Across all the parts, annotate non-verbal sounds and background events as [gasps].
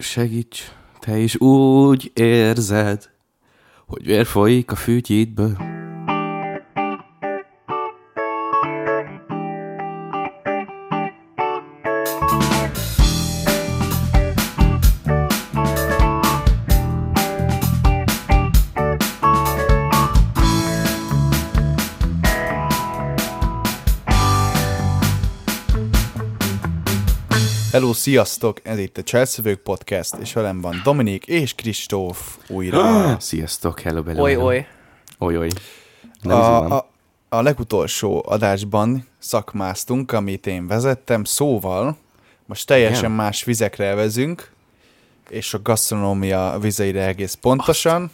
Segíts, te is úgy érzed, hogy vér folyik a fütyítből. Hello, sziasztok! Ez itt a Cselszövők Podcast, és velem van Dominik és Kristóf újra. Ah, [gasps] sziasztok, hello, hello. Hello. oly. Oly, oly. A, A, a, legutolsó adásban szakmáztunk, amit én vezettem, szóval most teljesen Igen? más vizekre vezünk, és a gasztronómia vizeire egész pontosan.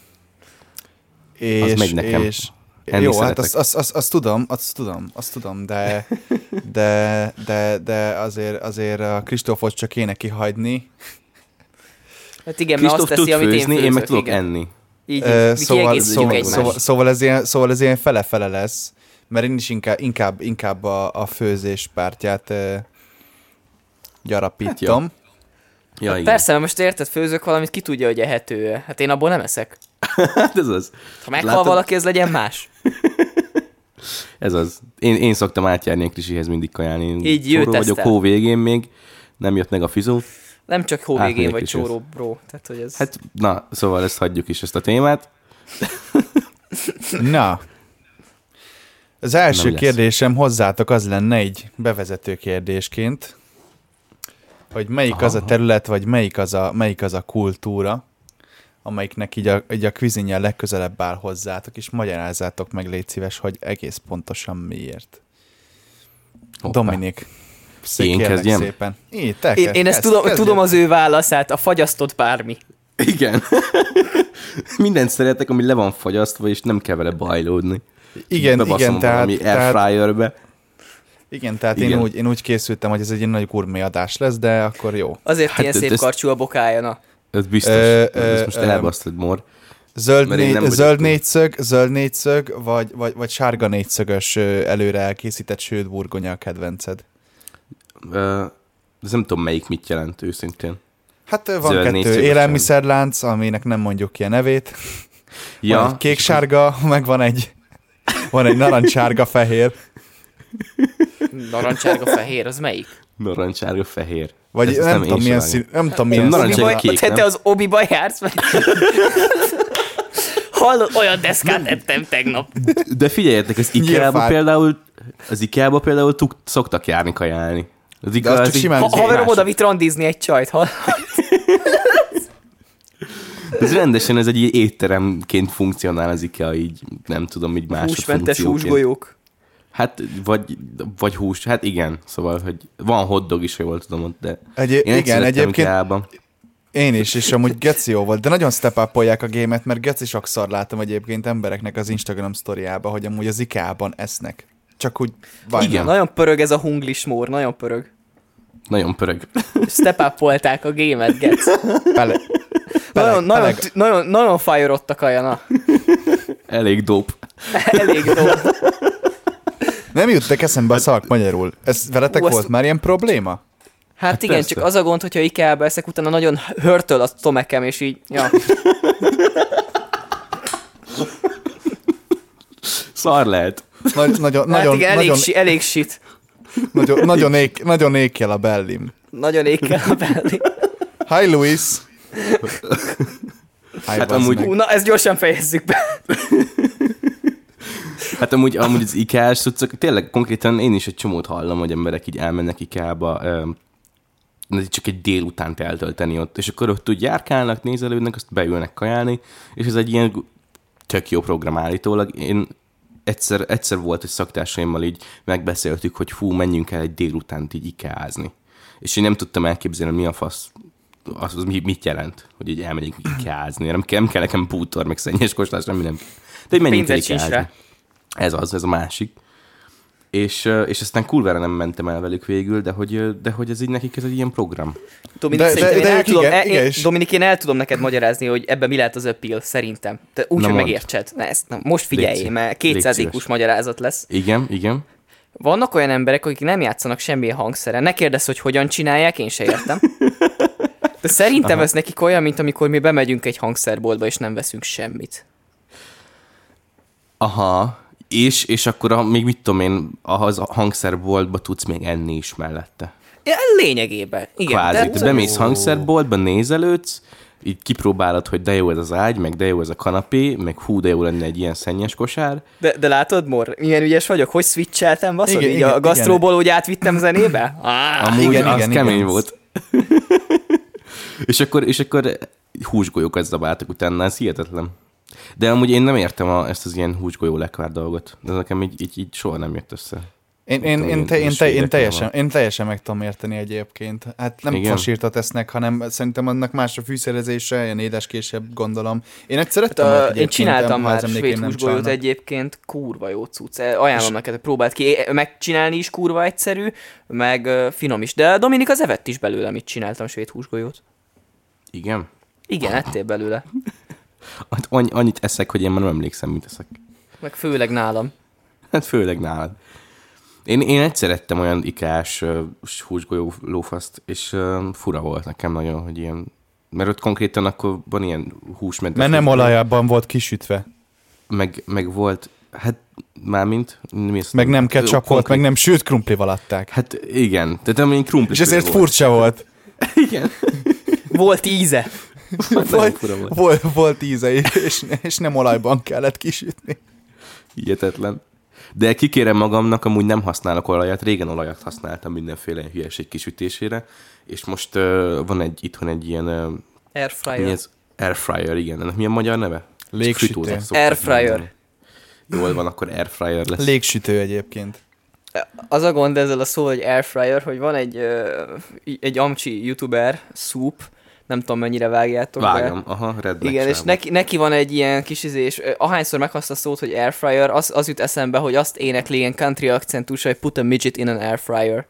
És, megy nekem. És, Enni jó, hát szeretek. azt, azt, azt, azt, tudom, azt tudom, azt tudom, de, [laughs] de, de, de azért, azért a Kristófot csak kéne kihagyni, Hát igen, mert azt Kristóf tud teszi, amit én főzni, főzök. én meg tudok igen. enni. Így, így, szóval, szóval, szóval, szóval, ez ilyen, szóval ez ilyen fele-fele lesz, mert én is inkább, inkább, inkább a, a főzés pártját uh, gyarapítom. Hát Ja, igen. Persze, mert most érted, főzök valamit, ki tudja, hogy ehető Hát én abból nem eszek. Hát ez az. Ha meghal Látod? valaki, ez legyen más. [laughs] Ez az. Én, én szoktam átjárni a Krisihez mindig kajálni. Így csóró vagyok hó végén még, nem jött meg a fizó. Nem csak Hát, hóvégén még vagy csóró, bro. Tehát, hogy ez... Hát, na, szóval ezt hagyjuk is, ezt a témát. Na, az első Nem lesz. kérdésem hozzátok az lenne egy bevezető kérdésként, hogy melyik Aha, az a terület, vagy melyik az a, melyik az a kultúra, amelyiknek így a, így a kvizinje legközelebb áll hozzátok, és magyarázzátok meg, légy szíves, hogy egész pontosan miért. Hoppá. Dominik. Szép, Én kezdjem? Szépen. Így, te én, kezd- én ezt kezd- tudom, tudom az ő válaszát, a fagyasztott bármi. Igen. [laughs] Mindent szeretek, ami le van fagyasztva, és nem kell vele bajlódni. Igen, Bebaszom igen, tehát, airfryerbe. igen, tehát Igen. Én, úgy, én úgy készültem, hogy ez egy ilyen nagy gurmé adás lesz, de akkor jó. Azért Hát ilyen szép ez- karcsú a bokája, na. Ez biztos. Ö, Ö, ezt most elbasztod, Mor. Zöld, vagyok zöld négyszög, zöld négyszög, vagy, vagy, vagy sárga négyszögös előre elkészített sőt burgonya a kedvenced? Ö, ez nem tudom, melyik mit jelent őszintén. Hát van Zöld kettő élelmiszerlánc, aminek nem mondjuk ki a nevét. Ja, van egy kék-sárga, meg van egy, van egy narancsárga-fehér. Narancsárga fehér, az melyik? Narancsárga, fehér. Vagy ezt nem, én tudom milyen szín, nem tudom Nem, milyen narancsárga szín. kék, te, nem? te az obiba jársz? Vagy? Hallod, olyan deszkát ettem tegnap. De figyeljetek, az Nyírfát. például, az IKEA-ba például tuk, szoktak járni kajálni. Az IKEA az az csak így- simán- Ha, Ez haverom oda vitt randizni egy csajt, ha? Ez rendesen, ez egy étteremként funkcionál az IKEA, így nem tudom, így Húsmentes másodfunkcióként. húsgolyók. Hát, vagy, vagy hús, hát igen, szóval, hogy van hotdog is, ha jól tudom de Egy, én igen, egyébként IKEA-ban. Én is, és amúgy geci jó volt, de nagyon step a gémet, mert geci sokszor látom egyébként embereknek az Instagram sztoriába, hogy amúgy az IKEA-ban esznek. Csak úgy vagy Igen. Nagyon pörög ez a hunglis mór, nagyon pörög. Nagyon pörög. Step up a gémet, gec. Pele, Nagyon, nagyon, peleg. nagyon, nagyon fájorottak a jana. Elég dope. Elég dolg. Nem juttak eszembe a szak magyarul. Ez veletek Ú, azt- volt már ilyen probléma? Hát igen, persze. csak az a gond, hogyha Ikea-ba eszek, utána nagyon hörtöl a tomekem, és így, ja. [laughs] Szar lehet. Nagy, nagyon, Hát nagyon, igen, elég, nagyon, si, elég shit. nagyon, nagyon, ék, nagyon ékkel a bellim. Nagyon ékkel a belli. Hi, Luis! Hi, Hát amúgy- meg. Na, ezt gyorsan fejezzük be. Hát amúgy, amúgy az IKEA-s cuccok, tényleg konkrétan én is egy csomót hallom, hogy emberek így elmennek IKEA-ba, csak egy délutánt eltölteni ott, és akkor ott úgy járkálnak, nézelődnek, azt beülnek kajálni, és ez egy ilyen tök jó program állítólag. Én egyszer, egyszer volt egy szaktársaimmal így megbeszéltük, hogy fú, menjünk el egy délutánt így ikeázni. És én nem tudtam elképzelni, mi a fasz, az, az mi- mit jelent, hogy így elmegyünk ikeázni. Nem kell, nem kell nekem bútor, meg szennyes kóstolás, semmi nem. De hogy menjünk el ikeázni. Ez az, ez a másik. És, és aztán kurvára nem mentem el velük végül, de hogy, de hogy ez így nekik ez egy ilyen program. Dominik, De- szerintem de- én de el tudom, igen, el, igen, én, és- Dominik, én el tudom neked magyarázni, hogy ebben mi lehet az appeal, szerintem. Te úgy, Na hogy mondd. megértsed. Na, ezt, na, most Légy figyelj, szíves. mert Légy 200 szíves. IQ-s magyarázat lesz. Igen, igen. Vannak olyan emberek, akik nem játszanak semmilyen hangszeren. Ne kérdezz, hogy hogyan csinálják, én se értem. De szerintem Aha. ez nekik olyan, mint amikor mi bemegyünk egy hangszerboltba, és nem veszünk semmit. Aha, és, és akkor a, még mit tudom én, ahhoz a hangszerboltba tudsz még enni is mellette. Ja, lényegében. Igen. Kvázi, de- te bemész hangszerboltba, nézelődsz, így kipróbálod, hogy de jó ez az ágy, meg de jó ez a kanapé, meg hú, de jó lenne egy ilyen szennyes kosár. De, de látod, Mor, milyen ügyes vagyok, hogy switcheltem, baszod? Igen, Így igen, a gasztróból úgy átvittem zenébe? Ah, Amúgy igen, az igen, kemény igen. volt. [laughs] és akkor, és akkor húsgolyókat zabáltak utána, ez hihetetlen. De amúgy én nem értem a, ezt az ilyen húsgolyó lekvár dolgot. De ez nekem így, így, így soha nem jött össze. Én, én, én, te, én, te, én, teljesen, van. én teljesen meg tudom érteni egyébként. Hát nem Igen. fasírtat esznek, hanem szerintem annak más a fűszerezése, ilyen édeskésebb gondolom. Én egyszer Hát, ettem uh, én csináltam már svéd csalnak. egyébként, kurva jó cucc. Ajánlom neked, hogy próbáld ki. Megcsinálni is kurva egyszerű, meg finom is. De Dominik az evett is belőle, mit csináltam svéd húsgolyót. Igen? Igen, ettél belőle. [laughs] Hát Annyi, annyit eszek, hogy én már nem emlékszem, mit eszek. Meg főleg nálam. Hát főleg nálad. Én, én egyszer ettem olyan ikás uh, húsgolyó lófaszt, és uh, fura volt nekem nagyon, hogy ilyen... Mert ott konkrétan akkor van ilyen húsmedve. Mert nem olajában volt kisütve. Meg, meg volt, hát mármint... Mi Meg nem ketchup volt, meg nem sült krumplival adták. Hát igen, tehát amilyen krumpli És ezért volt. furcsa volt. [laughs] Igen. Volt íze. [laughs] Volt, volt. volt, volt íze, és, és nem olajban kellett kisütni. Hihetetlen. De kikérem magamnak, amúgy nem használok olajat, régen olajat használtam mindenféle hülyeség kisütésére, és most uh, van egy itthon egy ilyen, uh, mi Airfryer. ez? Airfryer, igen. Ennek mi a magyar neve? Légsütő. Airfryer. mondani. Jól van, akkor airfryer lesz. Légsütő egyébként. Az a gond ezzel a szó, hogy airfryer, hogy van egy, egy amcsi youtuber, Soup, nem tudom mennyire vágjátok be. Vágom, aha, redneck Igen, és sávot. neki, neki van egy ilyen kis izé, és ahányszor meghasznál a szót, hogy airfryer, az, az jut eszembe, hogy azt énekli ilyen country akcentus, hogy put a midget in an airfryer.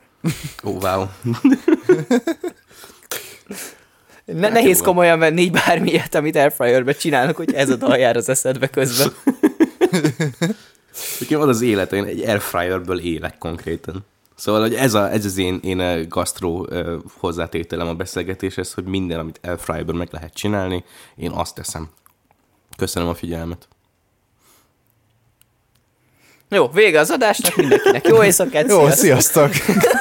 Ó, oh, wow. Ne, Hát nehéz komolyan venni így bármilyet, amit airfryerbe csinálnak, hogy ez a dal jár az eszedbe közben. Nekem az az élet, én egy airfryerből élek konkrétan. Szóval, hogy ez, a, ez az én, én ö, gasztró ö, hozzátételem a beszélgetéshez, hogy minden, amit airfryerben meg lehet csinálni, én azt teszem. Köszönöm a figyelmet. Jó, vége az adásnak mindenkinek. Jó éjszakát, Jó, sziasztok! sziasztok!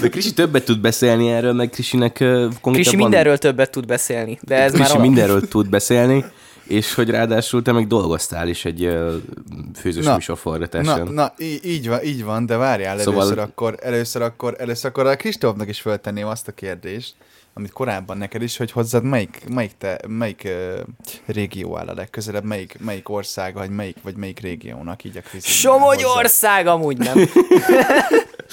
De Krisi többet tud beszélni erről, meg Krisinek ö, konkrétan Krisi van- mindenről többet tud beszélni, de ez már Krisi alap. mindenről tud beszélni, és hogy ráadásul te meg dolgoztál is egy ö, főzős Na, műsor Na, forgatáson. na í- így, van, így van, de várjál, Szóval- először, akkor, először, akkor, először akkor a Kristófnak is föltenném azt a kérdést, amit korábban neked is, hogy hozzád melyik, melyik, te, melyik uh, régió áll a legközelebb, melyik, melyik ország, vagy melyik, vagy melyik régiónak így a kvíz. Somogyország amúgy nem. [laughs]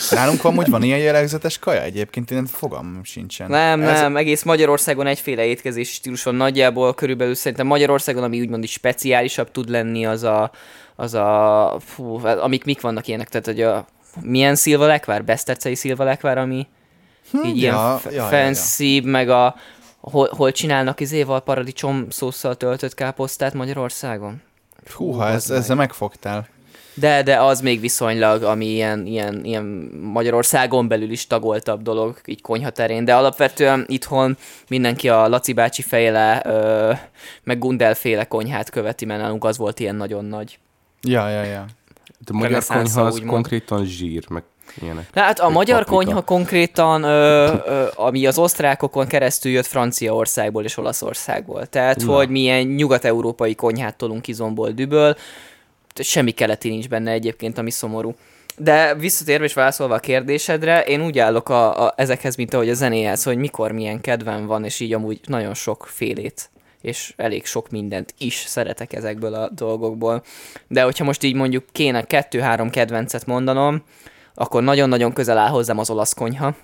Nálunk van, hogy van ilyen jellegzetes kaja egyébként, én fogalmam sincsen. Nem, Ez- nem, egész Magyarországon egyféle étkezési stílus van nagyjából, körülbelül szerintem Magyarországon, ami úgymond is speciálisabb tud lenni, az a, az a fú, amik mik vannak ilyenek, tehát hogy a milyen szilvalekvár, besztercei szilvalekvár, ami így ilyen ja, f- ja, ja, fancy, meg a hol, hol csinálnak izéval paradicsom szószal töltött káposztát Magyarországon? Húha, ez, ezzel megfogtál. De, de az még viszonylag, ami ilyen, ilyen, ilyen Magyarországon belül is tagoltabb dolog, így konyhaterén, de alapvetően itthon mindenki a Laci bácsi fejle, ö, meg Gundel féle konyhát követi, mert nálunk az volt ilyen nagyon nagy. Ja, ja, ja. De a magyar konyha az konkrétan zsír, meg ilyenek. Hát a magyar paprika. konyha konkrétan, ö, ö, ami az osztrákokon keresztül jött Franciaországból és Olaszországból. Tehát, Na. hogy milyen nyugat-európai konyhát tolunk izomból, düböl, semmi keleti nincs benne egyébként, ami szomorú. De visszatérve és válaszolva a kérdésedre, én úgy állok a, a, ezekhez, mint ahogy a zenéhez, hogy mikor milyen kedvem van, és így amúgy nagyon sok félét és elég sok mindent is szeretek ezekből a dolgokból. De hogyha most így mondjuk kéne kettő-három kedvencet mondanom, akkor nagyon-nagyon közel áll hozzám az olasz konyha.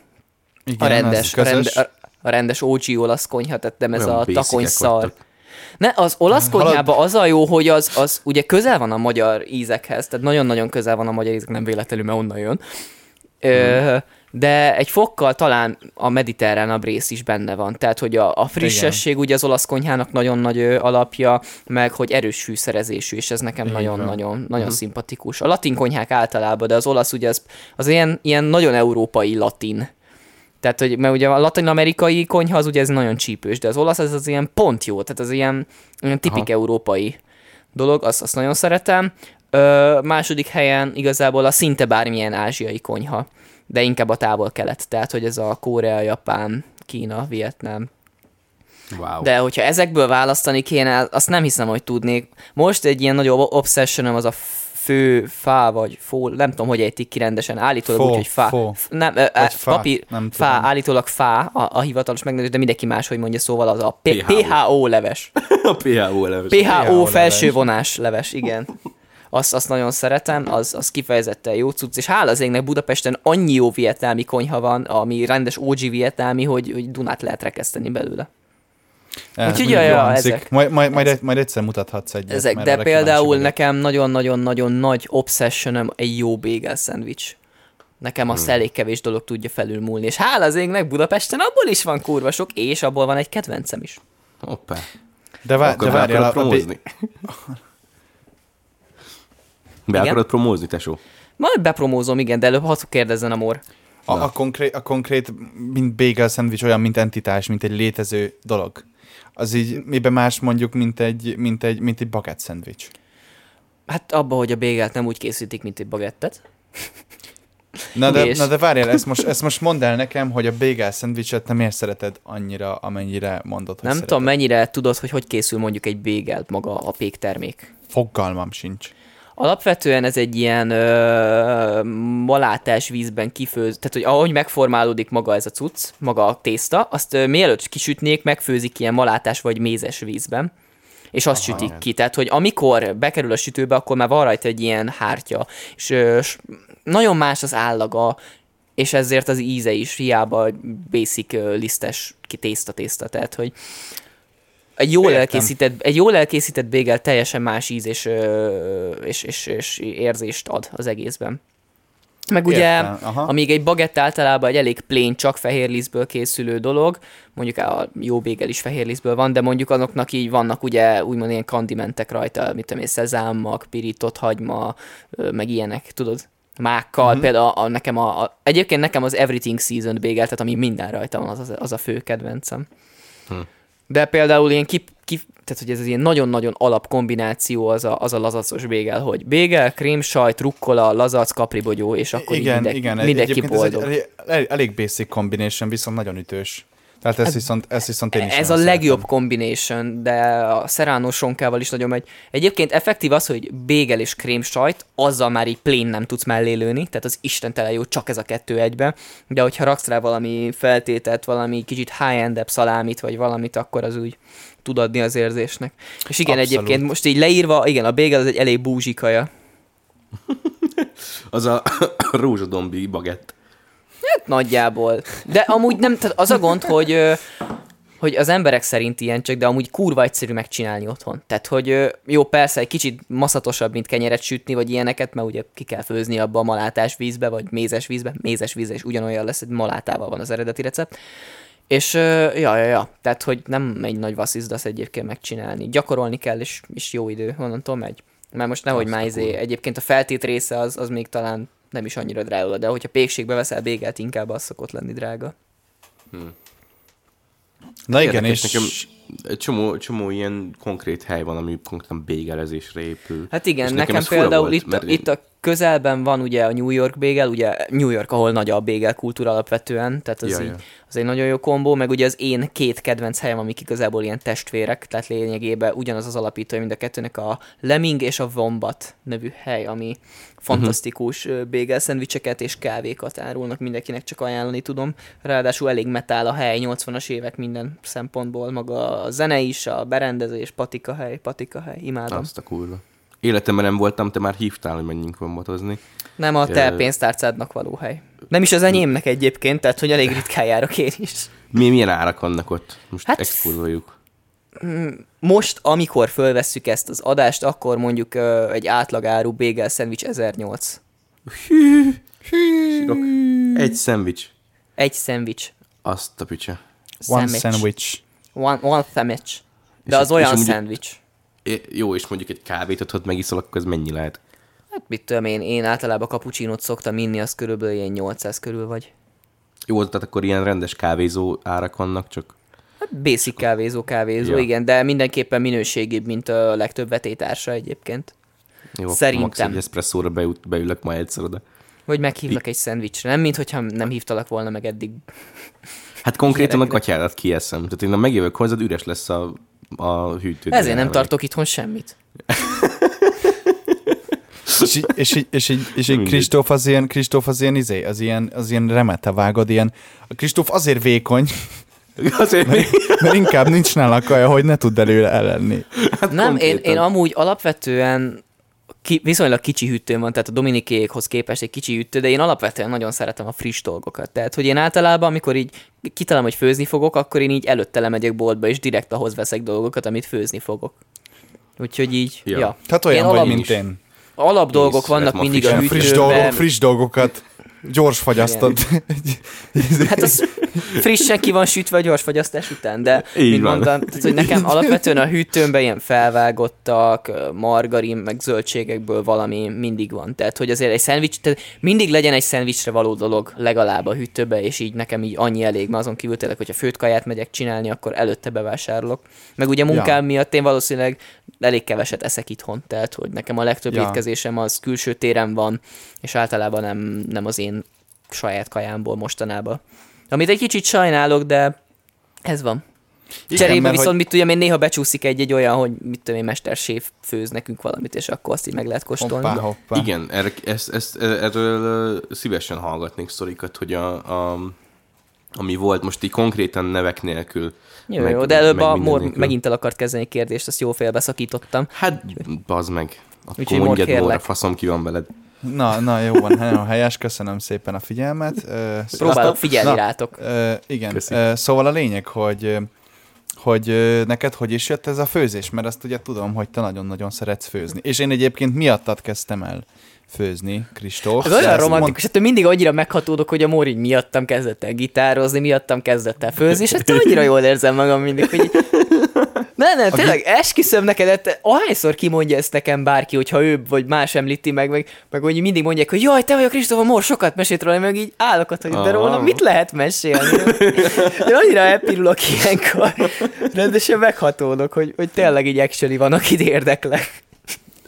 Igen, A rendes, a, rende, a, a rendes OG olasz konyha, tehát nem ez Olyan a takony szar. vagytok. Ne, az olasz Halad- konyhában az a jó, hogy az, az ugye közel van a magyar ízekhez, tehát nagyon-nagyon közel van a magyar ízek, nem véletlenül, mert onnan jön. Ö, de egy fokkal talán a mediterránabb rész is benne van. Tehát, hogy a, a frissesség ugye az olasz konyhának nagyon nagy alapja, meg hogy erős fűszerezésű, és ez nekem nagyon-nagyon nagyon szimpatikus. A latin konyhák általában, de az olasz ugye az, az ilyen, ilyen nagyon európai latin. Tehát, hogy, mert ugye a latin-amerikai konyha az ugye ez nagyon csípős, de az olasz ez az ilyen pont jó, tehát az ilyen, ilyen tipik Aha. európai dolog, azt, azt nagyon szeretem. Ö, második helyen igazából a szinte bármilyen ázsiai konyha, de inkább a távol-kelet, tehát hogy ez a Korea, Japán, Kína, Vietnám, Wow. de hogyha ezekből választani kéne, azt nem hiszem, hogy tudnék. Most egy ilyen nagyobb obsessionom az a fő fá, vagy fó, nem tudom, hogy ejtik ki rendesen, állítólag Fó, úgy, hogy fá. fó. Nem, Vagy fá, papír, nem fá, tudom. állítólag fá, a, a hivatalos megnevezés, de mindenki más, hogy mondja, szóval az a P- PHO. Leves. [laughs] a PHO leves. PHO felső vonás leves, igen. Azt, azt nagyon szeretem, az, az kifejezetten jó cucc, és hála az égnek Budapesten annyi jó vietnámi konyha van, ami rendes OG vietnámi, hogy, hogy Dunát lehet rekeszteni belőle. Úgyhogy mondjuk ja, ezek. Majd, majd, majd, majd egyszer mutathatsz egyet. Ezek, de például nekem nagyon-nagyon-nagyon nagy obsessionem egy jó bagel szendvics. Nekem azt elég kevés dolog tudja felülmúlni, és hála az égnek Budapesten abból is van kurva sok, és abból van egy kedvencem is. Hoppá. De, Akkor de várjál, a, promózni? [laughs] Be Igen? akarod promózni, tesó? Majd bepromózom, igen, de előbb hadd kérdezzen a mor. a, a, konkrét, a konkrét, mint bagel szendvics olyan, mint entitás, mint egy létező dolog. Az így miben más mondjuk, mint egy, mint egy, mint egy baguette szendvics. Hát abba, hogy a bagelt nem úgy készítik, mint egy bagettet. Na de, És? na de várjál, ezt most, ezt most mondd el nekem, hogy a bagel szendvicset te miért szereted annyira, amennyire mondod, hogy Nem szereted. tudom, mennyire tudod, hogy hogy készül mondjuk egy bagel maga a péktermék. Fogalmam sincs. Alapvetően ez egy ilyen ö, malátás vízben kifőz, tehát hogy ahogy megformálódik maga ez a cucc, maga a tészta, azt ö, mielőtt kisütnék, megfőzik ilyen malátás vagy mézes vízben, és azt Aha. sütik ki. Tehát, hogy amikor bekerül a sütőbe, akkor már van rajta egy ilyen hártya, és ö, s- nagyon más az állaga, és ezért az íze is hiába basic lisztes ki tészta tészta, tehát, hogy egy jól, Értem. elkészített, egy jól elkészített bagel teljesen más íz és, és, és, és érzést ad az egészben. Meg ugye, Értem, aha. amíg egy bagett általában egy elég plain, csak fehér lisztből készülő dolog, mondjuk a jó bagel is fehér lisztből van, de mondjuk azoknak így vannak ugye úgymond ilyen kandimentek rajta, mit tudom én, szezámmak, pirított hagyma, meg ilyenek, tudod? Mákkal, uh-huh. például a, nekem a, a, egyébként nekem az Everything Seasoned bagel, tehát ami minden rajta van, az, az, az a fő kedvencem. De például ilyen kip, kip, tehát hogy ez az ilyen nagyon-nagyon alap kombináció az a, az a lazacos bégel, hogy bégel, krém, sajt, rukkola, lazac, kapribogyó, és akkor így igen, mindenki, igen. mindenki Egyébként ez egy boldog. elég, elég, elég basic combination, viszont nagyon ütős. Tehát ezt viszont, ezt viszont én is Ez a nagyon legjobb szeretem. combination, de a Serrano sonkával is nagyon megy. Egyébként effektív az, hogy bégel és krém sajt, azzal már így plain nem tudsz mellé lőni, tehát az istentelen jó, csak ez a kettő egybe. De hogyha raksz rá valami feltételt, valami kicsit high-end szalámit, vagy valamit, akkor az úgy tud adni az érzésnek. És igen, Abszolút. egyébként most így leírva, igen, a bégel az egy elég búzsi kaja. [laughs] Az a [coughs] rózsadombi bagett. Nagyjából. De amúgy nem, tehát az a gond, hogy, hogy az emberek szerint ilyen csak, de amúgy kurva egyszerű megcsinálni otthon. Tehát, hogy jó, persze egy kicsit maszatosabb, mint kenyeret sütni, vagy ilyeneket, mert ugye ki kell főzni abba a malátás vízbe, vagy mézes vízbe. Mézes vízbe is ugyanolyan lesz, egy malátával van az eredeti recept. És ja, ja, ja, tehát, hogy nem egy nagy vasszizdasz egyébként megcsinálni. Gyakorolni kell, és, és jó idő, onnantól megy. Mert most nehogy már izé, egyébként a feltét része az, az még talán nem is annyira drága, de hogyha pékségbe veszel bégelt, inkább az szokott lenni drága. Na igen, Érdekes, és nekem egy csomó, csomó ilyen konkrét hely van, ami konkrétan bégelezésre épül. Hát igen, És nekem, fura például volt, itt, mert itt a közelben van ugye a New York bégel, ugye New York, ahol nagy a bégel kultúra alapvetően, tehát az, Ja, így, ja. az egy nagyon jó kombó, meg ugye az én két kedvenc helyem, amik igazából ilyen testvérek, tehát lényegében ugyanaz az alapítója mind a kettőnek a Lemming és a Wombat nevű hely, ami fantasztikus uh bégel szendvicseket és kávékat árulnak, mindenkinek csak ajánlani tudom. Ráadásul elég metál a hely, 80-as évek minden szempontból, maga a zene is, a berendezés, patika hely, patika hely, imádom. Azt a kurva. Életemben nem voltam, te már hívtál, hogy menjünk vombotozni. Nem a te pénztárcádnak való hely. Nem is az enyémnek egyébként, tehát hogy elég ritkán járok én is. Mi, milyen árak vannak ott? Most Hát- exkurvoljuk. Most, amikor fölvesszük ezt az adást, akkor mondjuk ö, egy átlagáru bagel szendvics 1008. Sirok. Egy szendvics. Egy szendvics. Azt a picsa. one Sandwich. sandwich. One, one sandwich. De És- az és olyan amúgy- szendvics. Jó, és mondjuk egy kávét ott megiszol, akkor ez mennyi lehet? Hát mit tudom én, én általában kapucsinót szoktam inni, az körülbelül ilyen 800 körül vagy. Jó, tehát akkor ilyen rendes kávézó árak vannak, csak Hát basic kávézó, kávézó, Ja. igen, de mindenképpen minőségibb, mint a legtöbb vetétársa egyébként. jó, Szerintem. max egy eszpresszóra beült, beülök ma egyszer oda. Vagy meghívlak egy szendvicsre. Nem, mint hogyha nem hívtalak volna meg eddig. Hát konkrétan a katyádat kieszem. Tehát én megjövök hozzád, üres lesz a, a hűtő. Ezért nem tartok itthon semmit. [laughs] És így, és így, és így, és így. Kristóf az ilyen, Kristóf az ilyen izé, az ilyen, az ilyen remete vágod, ilyen, a Kristóf azért vékony, [laughs] Azért még... mert inkább nincs nála kaja, hogy ne tud előle ellenni. Hát Nem, én, én amúgy alapvetően ki, viszonylag kicsi hűtőm van, tehát a Dominikékhoz képest egy kicsi hűtő, de én alapvetően nagyon szeretem a friss dolgokat. Tehát, hogy én általában, amikor így kitalálom, hogy főzni fogok, akkor én így előtte lemegyek boltba, és direkt ahhoz veszek dolgokat, amit főzni fogok. Úgyhogy így, ja. Ja. Tehát olyan Én vagy, alap- mint én. Alap dolgok vannak mindig a Ilyen friss, hűtőben. dolgok, friss dolgokat gyors fagyasztod. Hát az frissen ki van sütve a gyors fagyasztás után, de Így mint van. mondtam, tehát, hogy nekem alapvetően a hűtőmben ilyen felvágottak, margarin, meg zöldségekből valami mindig van. Tehát, hogy azért egy szendvics, tehát mindig legyen egy szendvicsre való dolog legalább a hűtőbe, és így nekem így annyi elég, mert azon kívül tényleg, hogyha főtt kaját megyek csinálni, akkor előtte bevásárolok. Meg ugye munkám Ja. miatt én valószínűleg elég keveset eszek itthon, tehát, hogy nekem a legtöbb Ja. étkezésem az külső téren van, és általában nem, nem az én saját kajámból mostanában. Amit egy kicsit sajnálok, de ez van. Igen, Cserébe mert viszont, hogy- mit tudjam, én néha becsúszik egy-egy olyan, hogy mit tudom én, mesterséf főz nekünk valamit, és akkor azt így meg lehet kóstolni. Hoppá, hoppá. Igen, erre, ezt, ezt, erről szívesen hallgatnék sztorikat, hogy a, a, ami volt most így konkrétan nevek nélkül. Jó, meg- jó, de előbb meg a Mor nélkül. megint el akart kezdeni egy kérdést, azt jó félbeszakítottam. Hát, bazd meg. Akkor Úgyhogy Mor, mondjad. Móra, faszom ki van veled. Na, na, jó van, [laughs] nagyon helyes, köszönöm szépen a figyelmet. Próbálok figyelni Na, rátok. Igen, Köszi. Szóval a lényeg, hogy hogy neked hogy is jött ez a főzés, mert azt ugye tudom, hogy te nagyon-nagyon szeretsz főzni. És én egyébként miattad kezdtem el főzni, Kristóf. Ez olyan romantikus, hát mindig annyira meghatódok, hogy a Móri miattam kezdett el gitározni, miattam kezdett el főzni, és hát annyira jól érzem magam mindig, hogy. Nem, nem, tényleg, esküszöm neked, hát ahányszor kimondja ezt nekem bárki, hogyha ő vagy más említi meg, meg, meg hogy mindig mondják, hogy jaj, te vagy a Kristóf, a Mór sokat mesélt róla, meg így állok ott, hogy de róla mit lehet mesélni? Én annyira elpirulok ilyenkor, rendesen meghatódok, hogy, hogy tényleg így actually van, akit érdeklek.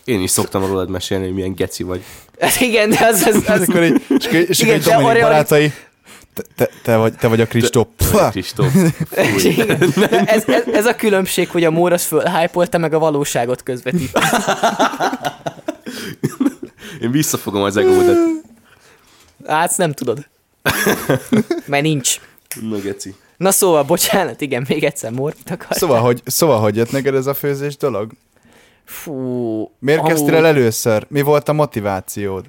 Én is szoktam rólad mesélni, hogy milyen geci vagy. Hát igen, de az, az, az, akkor így, és akkor, és Igen, Dominik arra- barátai, te, te, vagy, te vagy a Kristóf. Kristóf. [laughs] Ez, ez, ez, a különbség, hogy a Mór az fölhájpolta, meg a valóságot közvetít. [laughs] Én visszafogom az egódat. Hát, nem tudod. Mert nincs. Na, geci. Na szóval, bocsánat, igen, még egyszer Mór, mit akartál? Szóval hogy, szóval, hogy jött neked ez a főzés dolog? Fú. Miért amúgy- kezdtél el először? Mi volt a motivációd?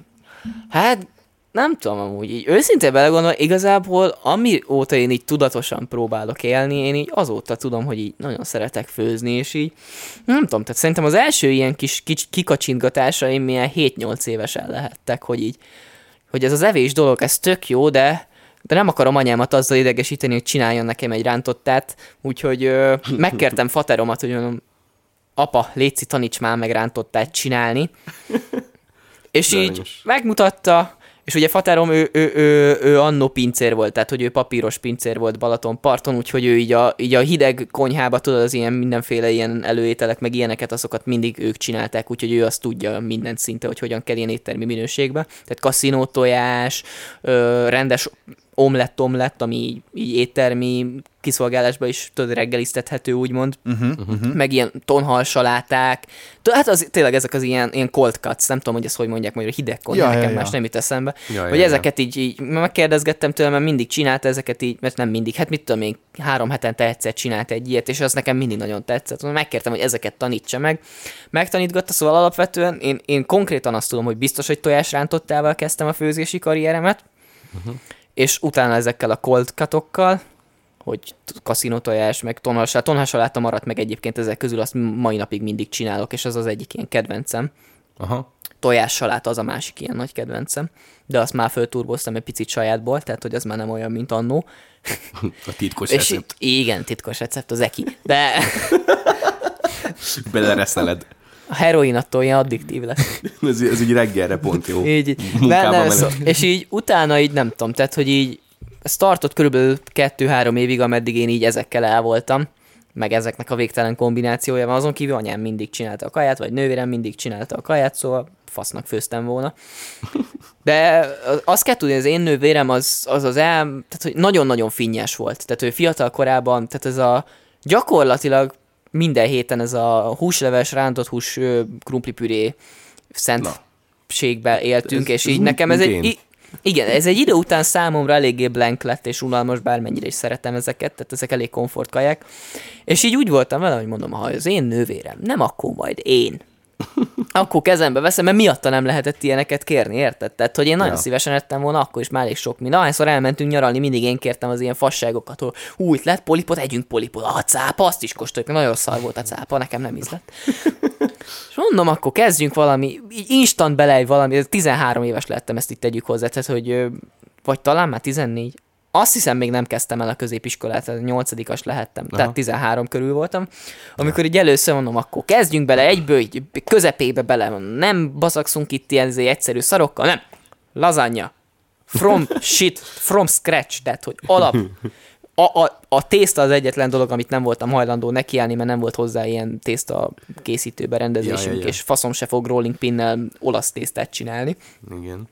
Hát, nem tudom amúgy így. Őszintén belegondolva, igazából amióta én így tudatosan próbálok élni, én így azóta tudom, hogy így nagyon szeretek főzni, és így nem tudom, tehát szerintem az első ilyen kis, kis kikacsintgatásaim milyen 7-8 évesen lehettek, hogy így, hogy ez az evés dolog, ez tök jó, de de nem akarom anyámat azzal idegesíteni, hogy csináljon nekem egy rántottát, úgyhogy ö, [laughs] megkértem fateromat, hogy mondom, apa, létszi, taníts már meg rántottát csinálni. [laughs] És így megmutatta, és ugye Faterom, ő, ő, ő, ő annó pincér volt, tehát hogy ő papíros pincér volt Balatonparton, úgyhogy ő így a, így a hideg konyhába, tudod, az ilyen mindenféle ilyen előételek, meg ilyeneket, azokat mindig ők csinálták, úgyhogy ő azt tudja minden szinte, hogy hogyan kell ilyen éttermi minőségbe. Tehát kaszinó tojás, rendes omlett-omlett, ami így, így éttermi kiszolgálásba is tudod, reggeliztethető, úgymond Uh-huh, uh-huh. meg ilyen tonhal saláták. Hát az, tényleg ezek az ilyen, ilyen cold cuts, nem tudom, hogy ezt hogy mondják magyarul, hideg konyha, Ja, nekem ja, más ja. nem jut eszembe. Ja, hogy ja, ezeket így, így megkérdezgettem tőle, mert mindig csinálta ezeket így, mert nem mindig, hát mit tudom én, három hetente egyszer csinált egy ilyet, és az nekem mindig nagyon tetszett. Megkértem, hogy ezeket tanítsa meg. Megtanítgatta, szóval alapvetően én, én konkrétan azt tudom, hogy biztos, hogy tojásrántottával kezdtem a főzési karrieremet, uh-huh. És utána ezekkel a cold cutokkal, hogy kaszinótojás, meg tonhassalát. Tonhassaláta maradt meg egyébként ezek közül, azt mai napig mindig csinálok, és az az egyik ilyen kedvencem. Aha. Tojássaláta az a másik ilyen nagy kedvencem, de azt már fölturboztam egy picit sajátból, tehát hogy az már nem olyan, mint annó. [laughs] A titkos És recept. igen, titkos recept az eki. De [laughs] Belereszeled. A heroin attól ilyen addiktív lesz. [laughs] Ez, ez így reggelre pont jó. Így, így. Nem, szó, és így utána így nem tudom, tehát hogy így ez tartott körülbelül kettő-három évig, ameddig én így ezekkel el voltam, meg ezeknek a végtelen kombinációjával. Azon kívül anyám mindig csinálta a kaját, vagy nővérem mindig csinálta a kaját, szóval fasznak főztem volna. De azt kell tudni, az én nővérem az az, az el, tehát hogy nagyon-nagyon finnyes volt. Tehát ő fiatal korában, tehát ez a gyakorlatilag minden héten ez a húsleves, rántott hús, krumplipüré szentségbe éltünk, Ez- és ez így úgy, nekem ez egy... i- Igen, ez egy idő után számomra eléggé blank lett, és unalmas, bármennyire is szeretem ezeket, tehát ezek elég komfortkaják. És így úgy voltam vele, hogy mondom, ha az én nővérem, nem akkor majd én. Akkor kezembe veszem, mert miatta nem lehetett ilyeneket kérni, érted? Tehát, hogy én nagyon Ja. szívesen ettem volna, akkor is már elég sok minden. Ahányszor elmentünk nyaralni, mindig én kértem az ilyen fasságokat, hogy itt lett polipot, együnk polipot. A cápa, azt is kóstoljuk, nagyon szar volt a cápa, nekem nem ízlett. [laughs] És mondom, akkor kezdjünk valami, így instant belej valami, 13 éves lettem, ezt itt tegyük hozzá, tehát, hogy vagy talán már 14. Azt hiszem, még nem kezdtem el a középiskolát, 8 lehettem, Aha. tehát 13 körül voltam. Amikor így először mondom, akkor kezdjünk bele egyből, így közepébe bele, nem baszakszunk itt ilyen izé egyszerű szarokkal, nem. Lasagna. From [laughs] shit, from scratch, tehát hogy alap. A, a, a tészta az egyetlen dolog, amit nem voltam hajlandó nekiállni, mert nem volt hozzá ilyen tészta készítő berendezésünk, Ja, ja, ja. és faszom se fog rolling pinnel olasz tésztát csinálni. Igen.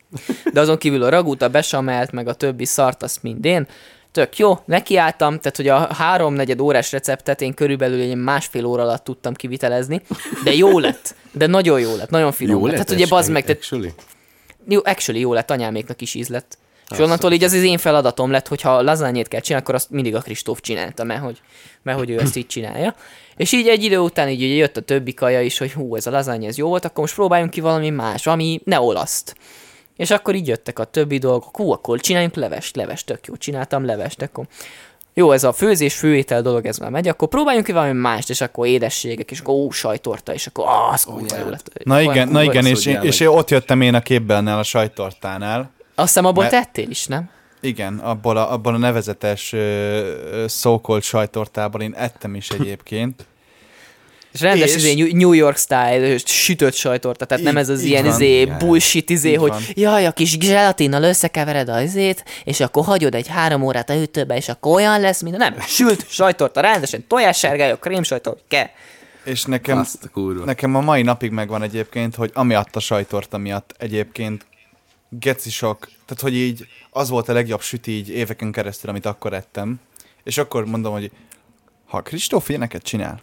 De azon kívül a ragút, a besamelt, meg a többi szart, azt mind én. Tök jó, nekiálltam, tehát hogy a háromnegyed órás receptet én körülbelül egy másfél óra alatt tudtam kivitelezni, de jó lett, de nagyon jó lett, nagyon finom Jó lett. lett? Tehát ugye bazd meg, actually? jó, actually jó lett, anyáméknak is íz lett. És onnantól így az az én feladatom lett, hogy ha lazányét kell csinálni, akkor azt mindig a Kristóf csinálta, mert hogy, mert hogy ő ezt így csinálja. És így egy idő után így ugye jött a többi kaja is, hogy hú, ez a lazány, ez jó volt, akkor most próbáljunk ki valami más, ami ne olaszt. És akkor így jöttek a többi dolgok, hú, akkor csináljunk levest, levest, tök jó, csináltam levest, akkor jó, ez a főzés, főétel dolog, ez már megy, akkor próbáljunk ki valami mást, és akkor édességek, és akkor ó, sajtorta, és akkor ah, az kurva jó lett. Na igen, na igen, és, és meg. ott jöttem én a képbe ennél a sajttortánál. Azt hiszem abból Mert- tettél is, nem? Igen, abból a, abból a nevezetes szókolt sajtortából én ettem is egyébként. [laughs] És rendes És- izé, New- York style sütött sajtorta, tehát nem ez az ilyen van. izé, Ja, ja. bullshit izé, hogy van. jaj, a kis zselatinnal összekevered az izét, és akkor hagyod egy három órát a hűtőbe, és akkor olyan lesz, mint nem, sült sajtorta, rendesen tojássárgályok, krémsajtor, ke. És nekem, Azt nekem a mai napig megvan egyébként, hogy amiatt a sajtorta miatt egyébként geci sok, tehát hogy így az volt a legjobb süti így éveken keresztül, amit akkor ettem. És akkor mondom, hogy ha Kristóf ilyeneket csinál,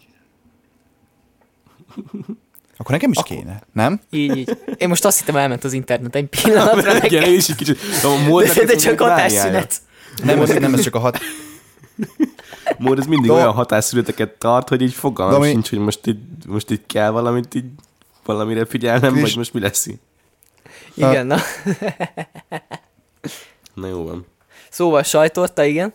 akkor nekem is kéne, nem? Így, így. Én most azt hittem, elment az internet egy [laughs] pillanatra Igen, én is egy kicsit. A De, de ez csak hatásszünet. Nem, ez, nem ez csak a hat... [laughs] Mód ez mindig Do- olyan hatásszüneteket tart, hogy így fogalmam Domi- sincs, hogy most így, most így kell valamit így valamire figyelnem, Kris- vagy most mi lesz így. Igen, na. Na jó van. Szóval sajtorta, igen.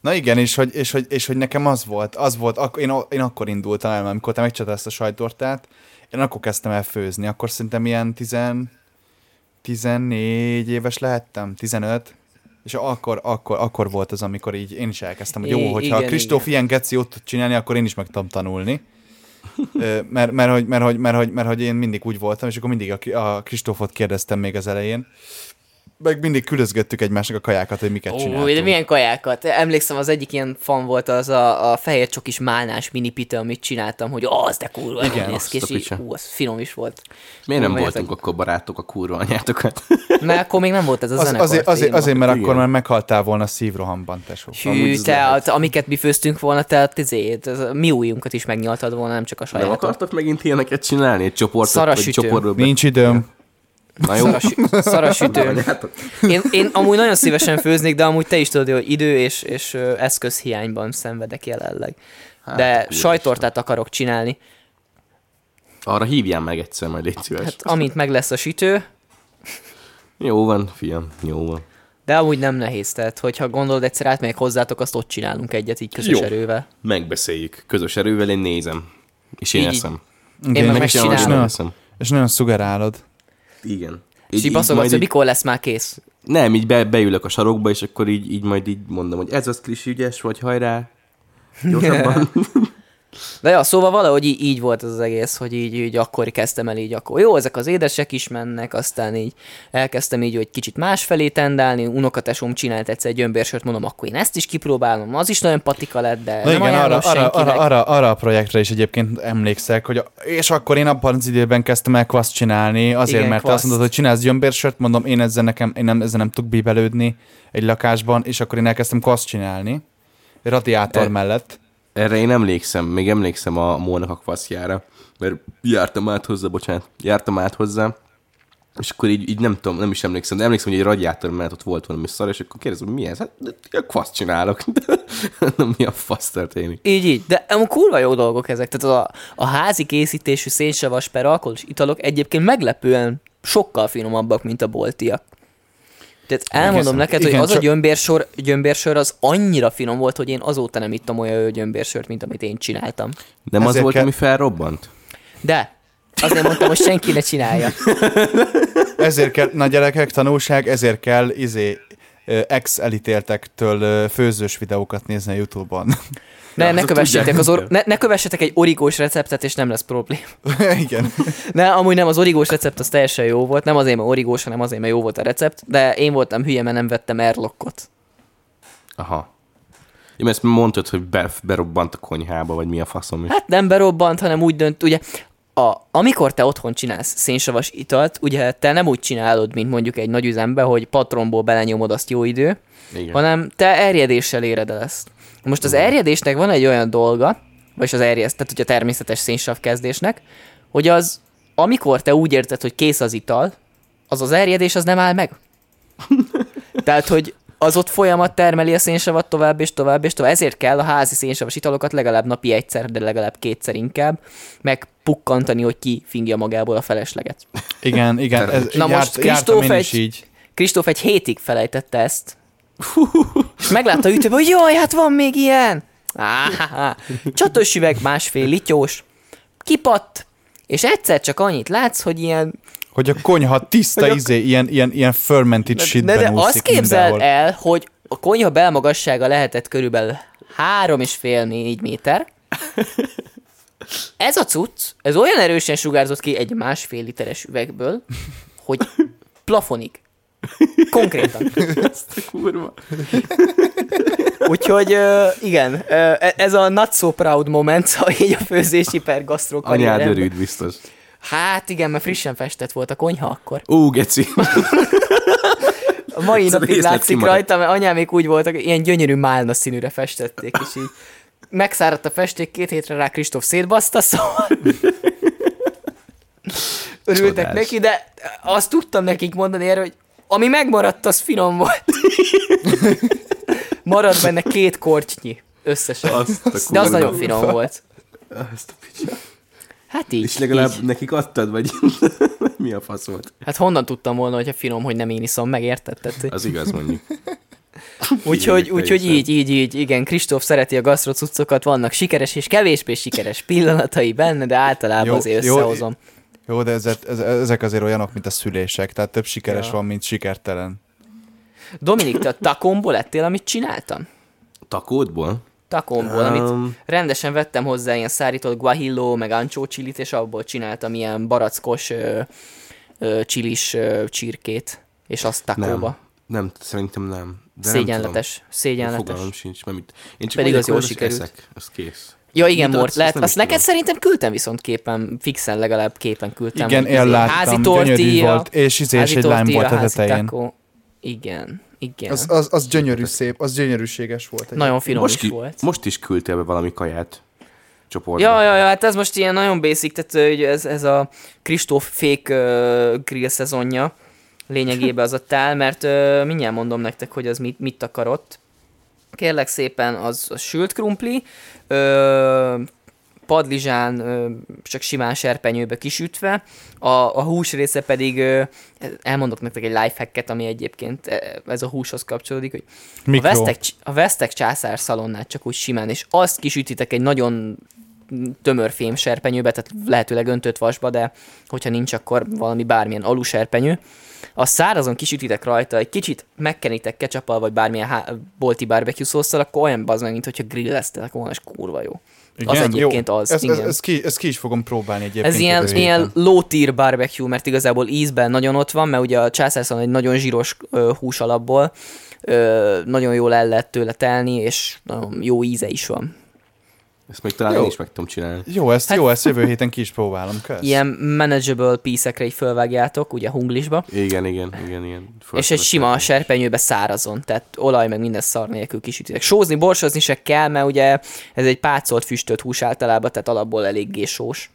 Na igen, és hogy, és hogy, és hogy nekem az volt, az volt, ak- én, én akkor indultam el, amikor te megcsináltad ezt a sajtortát, én akkor kezdtem el főzni, akkor szerintem ilyen 10, 14 éves lehettem, 15, és akkor, akkor, akkor volt az, amikor így én is elkezdtem, hogy jó, hogyha igen, Kristóf ilyen geci tud csinálni, akkor én is meg tudom tanulni. Ö, mert, mert, hogy, mert, hogy, mert, hogy, mert, hogy én mindig úgy voltam, és akkor mindig a, a Kristófot kérdeztem még az elején, meg mindig külözgöttük egymásnak a kajákat, hogy miket Ó, csináltunk. de milyen kajákat. Emlékszem, az egyik ilyen fan volt az a, a fehér csokis málnás minipite, amit csináltam, hogy az de kurva, Igen, néz ki, és ú, az finom is volt. Miért nem Hú, voltunk akkor barátok a kurva anyátokat? [laughs] Mert akkor még nem volt ez a Az, zenekar azért, azért, azért, mert Igen. akkor már meghaltál volna szívrohamban, tesó. Hű, te, lehet. te, amiket mi főztünk volna, te tizét, mi újunkat is megnyaltad volna, nem csak a Nem sajátot. akartok megint ilyeneket csinálni? Egy csoportot, vagy Szarasütő. csoportról be- Nincs időm. Na jó. [laughs] Szarasütő. Anyátok. Én, én amúgy nagyon szívesen főznék, de amúgy te is tudod, hogy idő és, és eszközhiányban szenvedek jelenleg. Hát, De sajtortát akarok csinálni. Arra hívjál meg egyszer, majd légy szíves. Hát amint meg lesz a sütő, Jó van, fiam, jó van. de amúgy nem nehéz. Tehát, hogyha gondolod, egyszer átmegyek hozzátok, azt ott csinálunk egyet így közös Jó. erővel. Megbeszéljük. Közös erővel én nézem. És én Így- eszem. Én meg Meg megcsinálom. eszem. És nagyon szugerálod. Igen. És így így baszogatsz, majd hogy így- mikor lesz már kész. Nem, így be, beülök a sarokba, és akkor így, így majd így mondom, hogy ez az kis ügyes vagy, hajrá. Gyorsabban. [laughs] De ja, szóval valahogy így, így volt az, az egész, hogy így, így akkor kezdtem el így, akkor jó, ezek az édesek is mennek, aztán így elkezdtem így, hogy kicsit másfelé tendálni, unokatesom csinált egyszer egy gyömbérsört, mondom, akkor én ezt is kipróbálom, az is nagyon patika lett, de Na nem igen, arra, arra, arra, arra, arra a projektre is egyébként emlékszek, hogy a, és akkor én abban az időben kezdtem el kvaszt csinálni, azért, Igen, mert kvaszt. azt mondod, hogy csinálsz gyömbérsört, mondom, én ezzel, nekem, én nem, ezzel nem tudok bíbelődni egy lakásban, és akkor én elkezdtem kvaszt csinálni, radiátor mellett. Erre én emlékszem, még emlékszem a Mónak a kvaszjára, mert jártam át hozzá, bocsánat, jártam át hozzá, és akkor így, így nem tudom, nem is emlékszem, de emlékszem, hogy egy radiátor mellett ott volt valami szar, és akkor kérdezem, mi ez? Hát a kvaszt csinálok. [laughs] nem mi a fasz történik. Így, így. De amúgy kurva jó dolgok ezek. Tehát a, a házi készítésű szénsavas per alkoholos italok egyébként meglepően sokkal finomabbak, mint a boltiak. Tehát elmondom neked, hogy igen, az a csak- gyömbérsor, gyömbérsör az annyira finom volt, hogy én azóta nem ittam olyan gyömbérsört, mint amit én csináltam. Nem az volt, kell- ami felrobbant? De azért mondtam, hogy senki ne csinálja. [laughs] Ezért kell, na gyerekek, tanulság, ezért kell izé, ex-elítéltektől főzős videókat nézni a Youtube-on. Ne, ne, kövessétek az or- ne, ne kövessetek egy origós receptet, és nem lesz problém. [laughs] Igen. Ne, amúgy nem, az origós recept az teljesen jó volt, nem azért, mert origós, hanem azért, mert jó volt a recept, de én voltam hülye, mert nem vettem airlockot. Aha. Én ezt mondtad, hogy be, berobbant a konyhába, vagy mi a faszom is. Hát nem berobbant, hanem úgy dönt, ugye, a, amikor te otthon csinálsz szénsavas italt, ugye te nem úgy csinálod, mint mondjuk egy nagy üzembe, hogy patronból belenyomod azt jó idő, Igen. hanem te erjedéssel éred el ezt. Most az erjedésnek van egy olyan dolga, vagyis az erjeszt, tehát ugye a természetes szénsav kezdésnek, hogy az, amikor te úgy érted, hogy kész az ital, az az erjedés az nem áll meg. [laughs] Tehát, hogy az ott folyamat termeli a szénsavat tovább és tovább és tovább. Ezért kell a házi szénsavas italokat legalább napi egyszer, de legalább kétszer inkább megpukkantani, hogy ki fingja magából a felesleget. Igen, igen. Ez, Na járt, most Kristóf egy-. Kristóf egy hétig felejtette ezt. És meglátta a ütőben, hogy jaj, hát van még ilyen. Csatos üveg, másfél lityós, kipatt, és egyszer csak annyit látsz, hogy ilyen... Hogy a konyha tiszta Hogy a- izé, ilyen, ilyen, ilyen fermented shitben de, de azt képzeld mindenhol. el, hogy a konyha belmagassága lehetett körülbelül három és fél négy méter. Ez a cucc, ez olyan erősen sugárzott ki egy másfél literes üvegből, hogy plafonig. Konkrétan. Ezt a kurva. Úgyhogy igen, uh, ez a not so proud moment, szóval így a főzési per gasztró Anyád örült biztos. Hát igen, mert frissen festett volt a konyha akkor. Ú, geci. A mai Ez a napig látszik rajta, mert anyámék úgy voltak, ilyen gyönyörű málna színűre festették, és így megszáradt a festék, két hétre rá Kristóf szétbaszta, szóval [laughs] örültek Csodás. neki, de azt tudtam nekik mondani erre, hogy ami megmaradt, az finom volt. [laughs] Maradt benne két korcsnyi összesen. Azt a De az nagyon finom volt. Azt a picsa. Hát így. És legalább így. nekik adtad, vagy [laughs] mi a fasz volt? Hát honnan tudtam volna, hogyha finom, hogy nem én iszom, meg érted? Tehát, Az igaz mondjuk. [laughs] úgyhogy, úgyhogy így, így, így, igen, Kristóf szereti a gasztrocuccokat, vannak sikeres és kevésbé sikeres pillanatai benne, de általában Jó, azért jó, összehozom. Jó, de ezek, ez- ezek azért olyanok, mint a szülések, tehát több sikeres Ja. van, mint sikertelen. Dominik, te a takomból lettél, amit csináltam? Takódból? Takomból, amit Um, rendesen vettem hozzá ilyen szárított guajillo, meg ancsó csilit, és abból csináltam ilyen barackos ö, ö, csilis ö, csirkét, és azt takóba. nem. Nem, szerintem nem. De Szégyenletes, Nem tudom. szégyenletes. Fogalmam sincs, mert mit. Én csak Pedig az jól sikerült. Eszek, az kész. Ja igen, Mort, lehet. azt Azt neked tudom. szerintem küldtem viszont képen, fixen legalább képen küldtem. Igen, én izé, láttam, gyönyörű volt, és izé, és házi egy tortilla, volt a házi tetején. Igen, igen. Az, az, az gyönyörű szép, az gyönyörűséges volt. Nagyon finom Most, is ki, volt. most is küldtél be valami kaját csoportba. Ja, ja, ja, hát ez most ilyen nagyon basic, tehát hogy ez, ez a Kristóf fék uh, grill szezonja lényegében az a tál, mert uh, mindjárt mondom nektek, hogy az mit, mit akarott. Kérlek szépen, az, az sült krumpli, ö, padlizsán, csak simán serpenyőbe kisütve, a, a hús része pedig, elmondok nektek egy lifehacket, ami egyébként eh, ez a húshoz kapcsolódik, hogy a Mikro. vesztek, a vesztek császár szalonnát csak úgy simán, és azt kisütitek egy nagyon tömör fém serpenyőbe, tehát lehetőleg öntött vasba, de hogyha nincs, akkor valami bármilyen aluserpenyő. A szárazon kisütitek rajta, egy kicsit megkenitek ketchuppal, vagy bármilyen há- bolti barbecue szószal, akkor olyan bazd meg, mint hogyha grilleztetek volna, és kurva jó. Az egyébként az, Ez, igen. ez, ki, ez ki is fogom próbálni egyébként. Ez ilyen, ilyen héten. low tier barbecue, mert igazából ízben nagyon ott van, mert ugye a császárszon egy nagyon zsíros ö, hús alapból, ö, nagyon jól el lehet tőle telni, és nagyon jó íze is van. Ezt még talán Jó. én is meg tudom csinálni. Jó, ezt, Hát- jó, ezt jövő héten ki is próbálom. Kösz. Ilyen manageable piecekre így fölvágjátok, ugye hunglisba, Igen, igen, igen, igen. és egy sima serpenyőbe szárazon, tehát olaj meg minden szar nélkül kisütitek. Sózni, borsozni se kell, mert ugye ez egy pácolt füstölt hús általában, tehát alapból eléggé sós.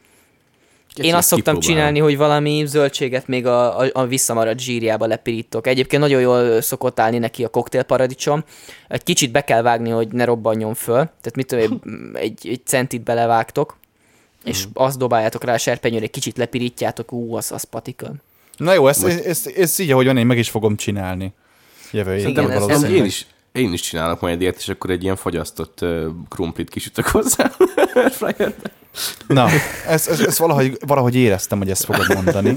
Én azt szoktam csinálni, hogy valami zöldséget még a, a, a visszamaradt zsírjába lepirítok. Egyébként nagyon jól szokott állni neki a koktélparadicsom. Egy kicsit be kell vágni, hogy ne robbanjon föl. Tehát mit tudom, én, egy, egy centit belevágtok, és azt dobáljátok rá a serpenyőre, egy kicsit lepirítjátok, ú, az, az patika. Na jó, ezt, ezt, ezt, ezt így, ahogy van, én meg is fogom csinálni. Jövő Igen, ez- ez- én is, én is csinálok majd ilyet, és akkor egy ilyen fagyasztott uh, krumplit kisütök hozzá. [laughs] Na, ezt, ezt, ezt valahogy, valahogy éreztem, hogy ezt fogod mondani.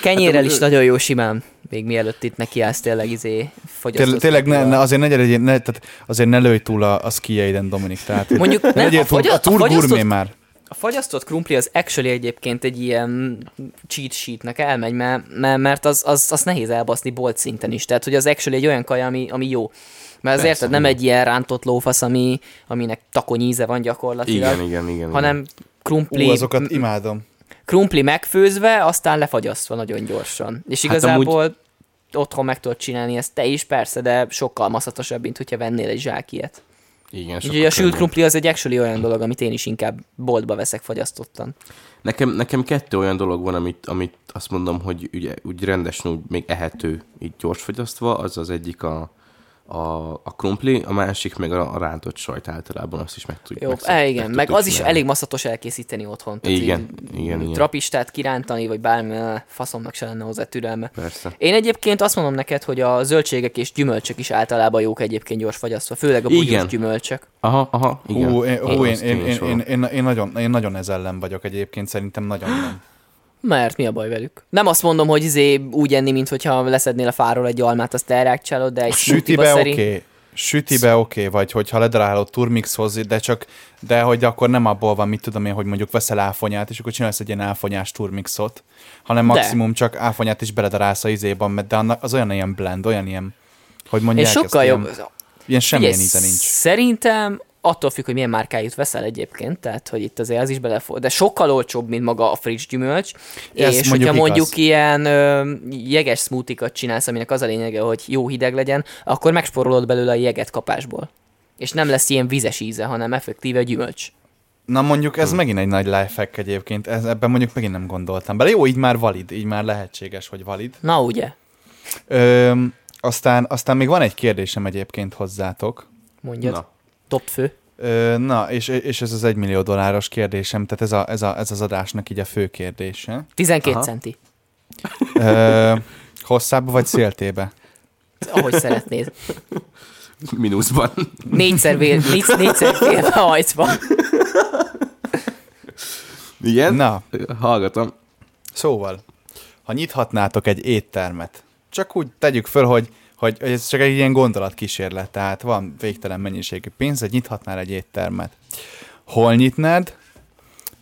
Kenyérrel is nagyon jó simán, még mielőtt itt nekiállsz tényleg izé fogyasztott. Tényleg, tényleg ne, ne, azért ne, legyen, ne, tehát azért ne lőj túl a, a skijeiden, Dominik. Tehát, Mondjuk ne nem, legyél a, fagy, a a, túl fagyasztott gurmé már. A fagyasztott krumpli az actually egyébként egy ilyen cheat sheetnek elmegy, mert, mert, mert az, az, az nehéz elbaszni bolt szinten is. Tehát, hogy az actually egy olyan kaja, ami, ami jó. Mert az Persze, érted, nem igen. egy ilyen rántott lófasz, ami, aminek takony íze van gyakorlatilag, Igen, igen, igen. hanem krumpli, Ú, azokat imádom. krumpli megfőzve, aztán lefagyasztva nagyon gyorsan. És Hát igazából amúgy... otthon meg tudod csinálni ezt te is, persze, de sokkal maszatosabb, mint hogyha vennél egy zsák ilyet. Igen, Úgyhogy sokkal a sült krumpli az egy actually olyan dolog, amit én is inkább boltba veszek fagyasztottan. Nekem, nekem kettő olyan dolog van, amit, amit azt mondom, hogy ugye, úgy rendesen úgy még ehető, így gyors fogyasztva, az az egyik a, a, a krumpli, a másik meg a, a rántott sajt általában, azt is meg tudjuk. Jó, meg, e, igen, meg tudjuk az is csinálni. elég maszatos elkészíteni otthon. Igen, így igen, igen. Trapistát kirántani, vagy bármi, eh, faszomnak se lenne hozzá türelme. Persze. Én egyébként azt mondom neked, hogy a zöldségek és gyümölcsök is általában jók egyébként gyors fagyasztva, főleg a bugyós Igen. gyümölcsök. Aha, aha, igen. Hú, én, hú, én, én, is én, én, én, én, nagyon, én nagyon ez ellen vagyok egyébként, szerintem nagyon nem. Mert mi a baj velük? Nem azt mondom, hogy izé úgy enni, mint hogyha leszednél a fáról egy almát, azt elrákcsálod, de egy Sütibe oké, okay. sütibe oké, okay, vagy hogyha ledarálod turmixhoz, de csak, de hogy akkor nem abból van, mit tudom én, hogy mondjuk veszel áfonyát, és akkor csinálsz egy ilyen áfonyás turmixot, hanem De. maximum csak áfonyát is beledarálsz a izében, mert de annak az olyan ilyen blend, olyan ilyen, hogy mondják És sokkal jobb. Ilyen, ilyen semmilyen Figyelj, íze nincs. Szerintem attól függ, hogy milyen márkájút veszel egyébként, tehát hogy itt azért az is belefog, de sokkal olcsóbb, mint maga a friss gyümölcs, Ez és mondjuk hogyha igaz. mondjuk ilyen ö, jeges smoothie csinálsz, aminek az a lényege, hogy jó hideg legyen, akkor megspórolod belőle a jeget kapásból. És nem lesz ilyen vizes íze, hanem effektíve gyümölcs. Na mondjuk ez megint egy nagy lifehack egyébként, ez, ebben mondjuk megint nem gondoltam bele. Jó, így már valid, így már lehetséges, hogy valid. Na ugye, Ö, aztán, aztán még van egy kérdésem egyébként hozzátok. mondjad. Na. Top fő. Ö, na, és, és ez az egymillió dolláros kérdésem, tehát ez, a, ez, a, ez az adásnak így a fő kérdése. 12 Aha. centi. Ö, hosszába vagy széltébe? Ahogy szeretnéd. Mínuszban. Négyszer, vél, négy, négyszer félbe hajtva. Igen? Na, Hallgatom. szóval, ha nyithatnátok egy éttermet, csak úgy tegyük föl, hogy, hogy, hogy ez csak egy ilyen gondolatkísérlet, tehát van végtelen mennyiségű pénz, hogy nyithatnál egy éttermet. Hol nyitnád?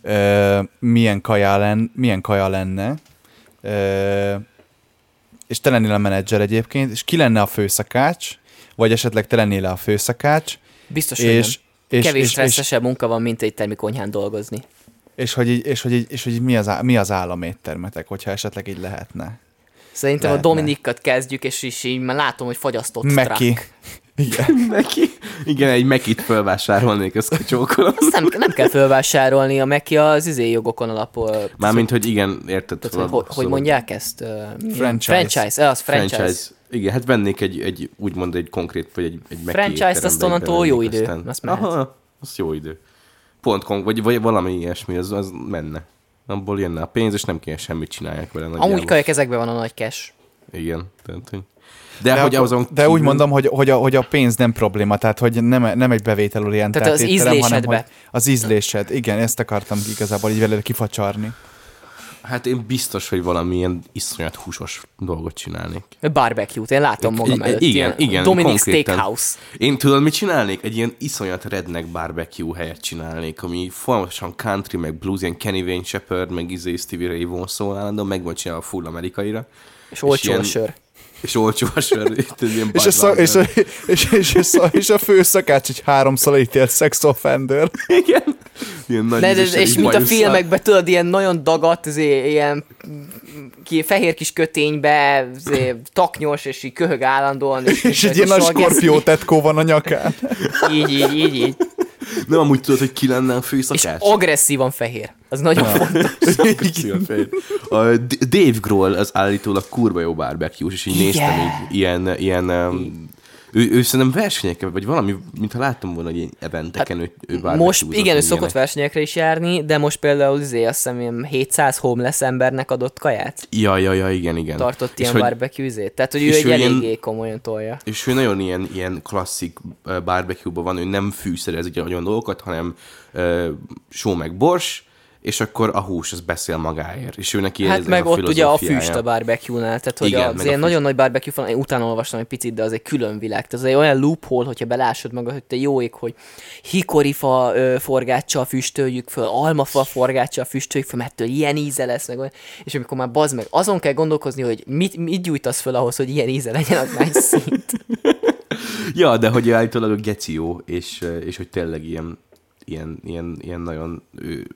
Ö, milyen, kaja len, milyen kaja lenne? Ö, és te lennél a menedzser egyébként, és ki lenne a főszakács, vagy esetleg te lennél a főszakács, Biztos, hogy és, nem. és, Kevés és, és, stresszesebb munka van, mint egy termikonyhán dolgozni. és, hogy így, és, hogy így, és hogy így mi, az, á- mi az államéttermetek, hogyha esetleg így lehetne. Szerintem Lehetne. a Dominikat kezdjük, és is így már látom, hogy fagyasztott Meki. [laughs] Igen. [laughs] Neki? Igen, egy mekit felvásárolnék, ezt kacsókolom. Azt nem, nem kell felvásárolni, a Meki az izé jogokon alapul. Mármint, hogy igen, érted. Tehát, szóval- hogy, hogy, hogy szóval- mondják ezt? Franchise. Franchise, eh, az franchise. franchise. Igen, hát vennék egy, egy úgymond egy konkrét, vagy egy, egy Meki étterembe azt onnantól jó idő, azt mehet. Aha, az jó idő. Pont vagy, vagy valami ilyesmi, az, az menne. Abból jönne a pénz, és nem kéne semmit csinálják vele. Amúgy nagyjából. kajak ezekben van a nagy cash. Igen, tehát, hogy... De, De, hogy azon de úgy mondom, hogy, hogy, a, hogy a pénz nem probléma, tehát hogy nem, nem egy bevételorientált Tehát az étterem, hanem ízlésedbe. hogy az ízlésed. Igen, ezt akartam igazából így vele kifacsarni. Hát én biztos, hogy valamilyen iszonyat húsos dolgot csinálnék. Barbecue-t, én látom magam I- előtt. igen, igen, Dominic konkrétan. Steakhouse. Én tudod, mit csinálnék? Egy ilyen iszonyat redneck barbecue helyet csinálnék, ami folyamatosan country, meg blues, ilyen Kenny Wayne Shepherd, meg izé Stevie Ray Vaughan szól állandóan, meg van csinálva full amerikaira. És olcsó ilyen- sör. És olcsó a sör, [laughs] itt egy ilyen És a, szak, és, a, és, és, és, a, és a főszakács egy háromszor ítélt sex offender. Igen. Ilyen nagy De, és így mint a filmekben, tudod, ilyen nagyon dagat, izé, ilyen ki, fehér kis köténybe, izé, taknyos, és így köhög állandóan. És, [laughs] És egy ilyen nagy skorpió tetkó van a nyakán. Így, így, így, így. Nem, amúgy tudod, hogy ki lenne a És főszakács? agresszívan fehér. Az nagyon fontos. [laughs] A D- Dave Grohl az állítólag kurva jó barbecue és így Igen. néztem így ilyen, ilyen um, ő, ő szerintem versenyeken, vagy valami, mintha láttam volna, hogy ilyen eventeken ő, ő Hát Most igen, ő szokott ilyenek. versenyekre is járni, de most például izé, azt hiszem, ilyen 700 homeless embernek adott kaját. Ja, ja, ja, igen, igen. Tartott ilyen barbecue-zét. Tehát, hogy ő egy ő ilyen- eléggé komolyan tolja. És ő nagyon ilyen, ilyen klasszik barbecue-ban van, ő nem fűszerez egy olyan dolgokat, hanem uh, só meg bors, és akkor a hús az beszél magáért. És ő neki Hát ez, meg ez a ott ugye a füst a barbecue-nál, tehát hogy Igen, az a ilyen nagyon nagy barbecue van, én utána olvastam egy picit, de az egy külön világ. Tehát az egy olyan loophole, hogyha belásod magad, hogy te jó ég, hogy hikorifa ö, forgáccsal füstöljük föl, almafa forgáccsal füstöljük föl, mert ilyen íze lesz, meg olyan. És amikor már bazd meg, azon kell gondolkozni, hogy mit, mit gyújtasz föl ahhoz, hogy ilyen íze legyen, az már szint. [laughs] Ja, de hogy állítólag a geció, és, uh, és hogy tényleg ilyen, ilyen, ilyen, ilyen nagyon ő,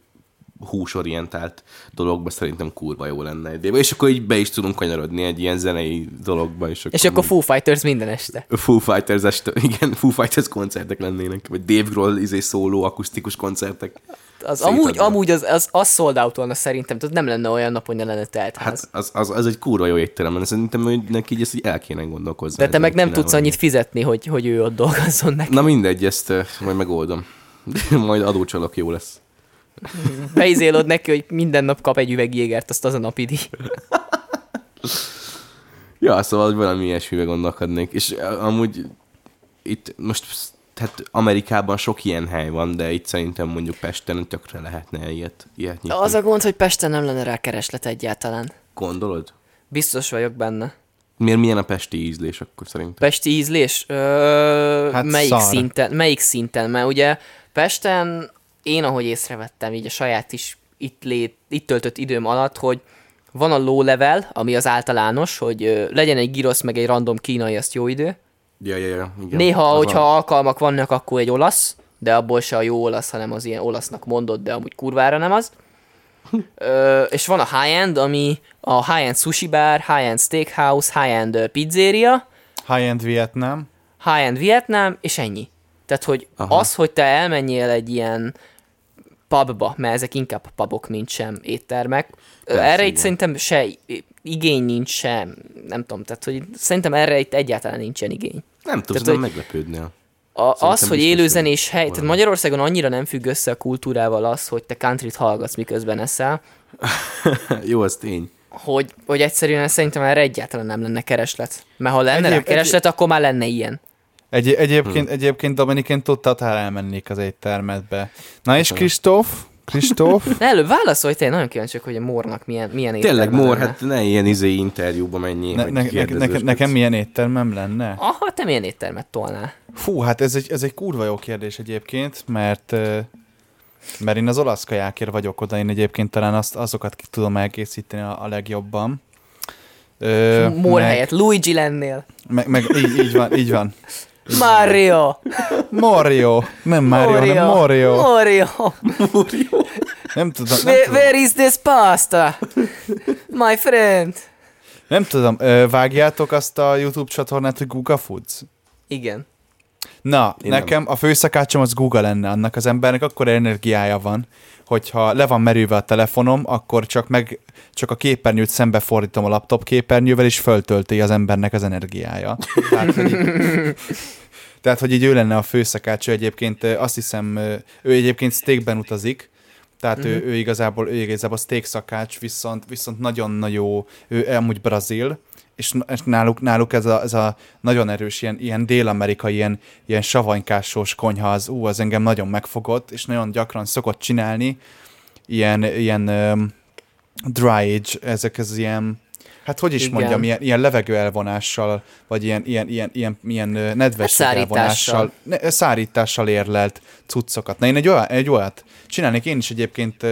húsorientált dologba szerintem kurva jó lenne egy És akkor így be is tudunk kanyarodni egy ilyen zenei dologba. És akkor, És akkor Foo Fighters minden este. Foo Fighters este, [laughs] igen, Foo Fighters koncertek lennének, vagy Dave Grohl izé szóló akusztikus koncertek. Az, Szétadva. amúgy, amúgy az, az, az sold out volna szerintem, tehát nem lenne olyan nap, hogy ne lenne telt. Hát az, az, az egy kurva jó étterem, lenne. szerintem, hogy neki így ezt így el kéne gondolkozni. De te meg nem tudsz annyit fizetni, hogy, hogy ő ott dolgozzon neki. Na mindegy, ezt uh, majd megoldom. [laughs] majd adócsalok jó lesz. Beizélod neki, hogy minden nap kap egy üveg jégert, azt az a napi díj. Ja, szóval hogy valami ilyesmibe gondolkodnék. És amúgy itt most tehát Amerikában sok ilyen hely van, de itt szerintem mondjuk Pesten tökre lehetne ilyet, ilyet nyitni. Az a gond, hogy Pesten nem lenne rá kereslet egyáltalán. Gondolod? Biztos vagyok benne. Miért milyen a pesti ízlés akkor szerintem? Pesti ízlés? Ö, hát melyik, szar. szinten, melyik szinten? Mert ugye Pesten én, ahogy észrevettem, így a saját is itt, lét, itt töltött időm alatt, hogy van a low level, ami az általános, hogy ö, legyen egy girosz, meg egy random kínai, azt jó idő. Ja, ja, ja. Igen. Néha, Az hogyha van. alkalmak vannak, akkor egy olasz, de abból se a jó olasz, hanem az ilyen olasznak mondott, de amúgy kurvára nem az. [laughs] Ö, és van a high-end, ami a high-end sushi bar, high-end steakhouse, high-end pizzeria, High-end Vietnam. high-end Vietnám, és ennyi. Tehát, hogy Aha. az, hogy te elmenjél egy ilyen pubba, mert ezek inkább pubok, mint sem éttermek, Persze, erre itt igen. szerintem se igény nincs sem, nem tudom, tehát hogy szerintem erre itt egyáltalán nincsen igény. Nem tudom, Tehát, nem meglepődnél. A, az, Szerintem hogy biztos, élőzenés hely, tehát. Magyarországon annyira nem függ össze a kultúrával az, hogy te countryt hallgatsz, miközben eszel, [laughs] Jó, az tény. hogy, hogy egyszerűen szerintem erre egyáltalán nem lenne kereslet. Mert ha lenne Egyéb- kereslet, akkor már lenne ilyen. Egy, egyébként, Hmm. egyébként Dominik, én tudtál elmennék az éttermetbe. Na és Kristóf? Kristóf? [laughs] De előbb válaszolj, te én nagyon kíváncsi vagyok, hogy a Mornak milyen, milyen Tényleg, lenne. hát ne ilyen izé interjúba menjél, Ne, ne, ne, nekem milyen éttermem lenne? Aha, te milyen éttermet tolnál? Fú, hát ez egy, ez egy kurva jó kérdés egyébként, mert mert én az olasz kajákért vagyok oda, én egyébként talán azt, azokat ki tudom egészíteni a, a legjobban. Ö, meg, helyett Luigi lennél. meg, meg így, így van, így van. Mario! Mario, nem Mario, hanem Mario. Mario! Nem tudom, nem Where, tudom, where is this pasta? My friend! nem tudom vágjátok azt a YouTube csatornát, hogy Google Foods? Igen. Na, Én nekem a főszakácsom az Google lenne, annak az embernek akkor energiája van, hogyha le van merülve a telefonom, akkor csak meg csak a képernyőt szembefordítom a laptop képernyővel, és föltölti az embernek az energiája. Tehát, hogy így, [laughs] tehát, hogy így ő lenne a főszakács, ő egyébként azt hiszem, ő egyébként steakben utazik, tehát ő, ő, igazából, ő igazából steak szakács, viszont, viszont nagyon jó, ő amúgy brazil, és, és náluk, náluk ez, a, ez a nagyon erős ilyen, ilyen dél-amerikai, ilyen, ilyen savanykásós konyha, az, ú, az engem nagyon megfogott, és nagyon gyakran szokott csinálni ilyen, ilyen öm, dry age, ezek az ilyen, hát hogy is Igen. mondjam, ilyen, ilyen levegő elvonással, vagy ilyen, ilyen, ilyen, ilyen, ilyen nedvesség Hát elvonással, ne, szárítással érlelt cuccokat. Na én egy, olyan, egy olyat csinálnék, én is egyébként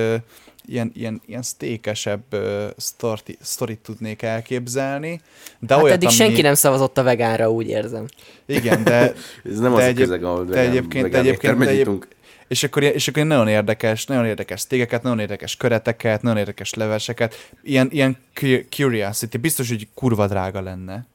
ilyen, ilyen, ilyen sztékesebb ö, sztori, sztorit tudnék elképzelni, de Hát olyat, eddig ami, senki nem szavazott a vegánra, úgy érzem. Igen, de, [laughs] Ez nem De az egyéb- a közeg, ahol de egyébként- de egyébként- de egyéb- nyitunk. És akkor, és akkor nagyon érdekes, nagyon érdekes sztégeket, nagyon érdekes köreteket, nagyon érdekes leveseket, ilyen, ilyen cu- curiosity, biztos, hogy kurva drága lenne.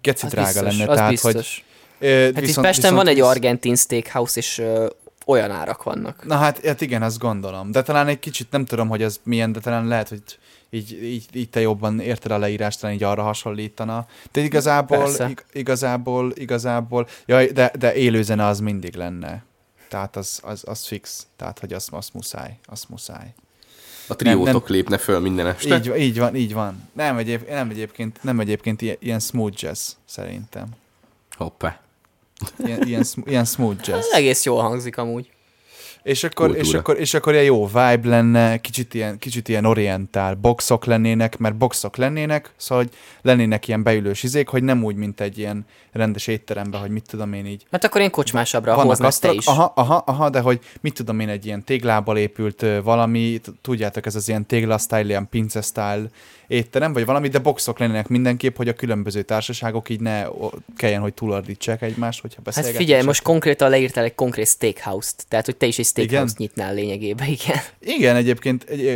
Geci Az drága biztos, lenne, az tehát, biztos. hogy... Ö, Hát viszont, itt Pesten viszont van egy argentin steakhouse, és ö, olyan árak vannak. Na hát, hát igen, azt gondolom. De talán egy kicsit nem tudom, hogy az milyen, de talán lehet, hogy így, így, így te jobban érted a leírást, talán így arra hasonlítana. De igazából, ig, igazából, igazából, jaj, de, de élőzene az mindig lenne. Tehát az, az, az fix. Tehát, hogy az, az muszáj. Az muszáj. A triótok nem- lépne föl minden este. Így, így van, így van. Nem, egyéb, nem egyébként, nem egyébként ilyen, ilyen smooth jazz, szerintem. Hoppá. Ilyen, ilyen, sm- ilyen smooth jazz. Ez egész jól hangzik amúgy. És akkor, és, akkor, és akkor ilyen jó vibe lenne, kicsit ilyen, kicsit ilyen orientál, boxok lennének, mert boxok lennének, szóval hogy lennének ilyen beülős izék, hogy nem úgy, mint egy ilyen rendes étteremben, hogy mit tudom én így. Hát akkor én kocsmásabbra Vannak te is. aha, aha, aha, de hogy mit tudom én, egy ilyen téglából épült valami, tudjátok, ez az ilyen tégla style, ilyen pince style étterem, vagy valami, de boxok lennének mindenképp, hogy a különböző társaságok így ne kelljen, hogy túlordítsák egymást, hogyha Hát beszélgetnek. figyelj, csak- most konkrétan leírtál egy konkrét steakhouse-t, tehát hogy te is egy steakhouse-t nyitnál lényegében, igen. Igen, egyébként, egy,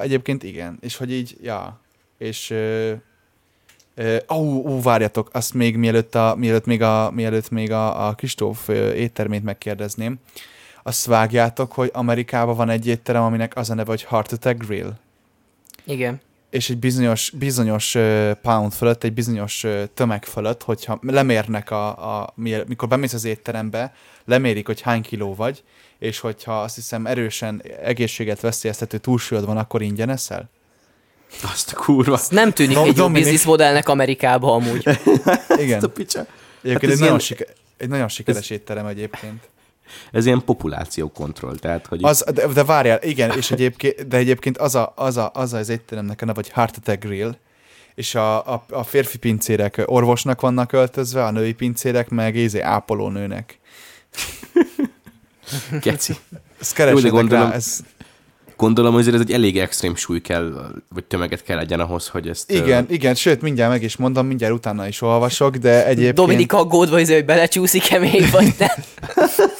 egyébként igen. És hogy így, ja. És ö, ö, ó, ó, várjatok, azt még mielőtt, a, mielőtt még a, mielőtt még a, a Kristóf éttermét megkérdezném, azt vágjátok, hogy Amerikában van egy étterem, aminek az a neve, hogy Heart Attack Grill. Igen. És egy bizonyos, bizonyos pound fölött, egy bizonyos tömeg fölött, hogyha lemérnek, a, a, mikor bemész az étterembe, lemérik, hogy hány kiló vagy, és hogyha azt hiszem erősen egészséget veszélyeztető túlsúlyod van, akkor ingyen eszel? Azt a kurva. Ez nem tűnik Dom- egy jó bizniszmodellnek Amerikában amúgy. Igen. Ezt a picsa. Egyébként Hát ez egy, nagyon ilyen- siker, egy nagyon sikeres étterem egyébként. Ez ilyen populációkontroll, tehát hogy Az, de, de várjál, igen, és egyébként, de egyébként az a, az, a, az, az étteremnek a neve, hogy Heart Attack Grill, és a, a, a férfi pincérek orvosnak vannak öltözve, a női pincérek meg ézé ápolónőnek. [laughs] geci. Ezt keresetek gondolom- rá, ez, Gondolom, hogy ez egy elég extrém súly kell, vagy tömeget kell legyen ahhoz, hogy ezt... igen, igen, sőt, mindjárt meg is mondom, mindjárt utána is olvasok, de egyébként... Dominik aggódva, hogy belecsúszik-e még, vagy nem. [laughs]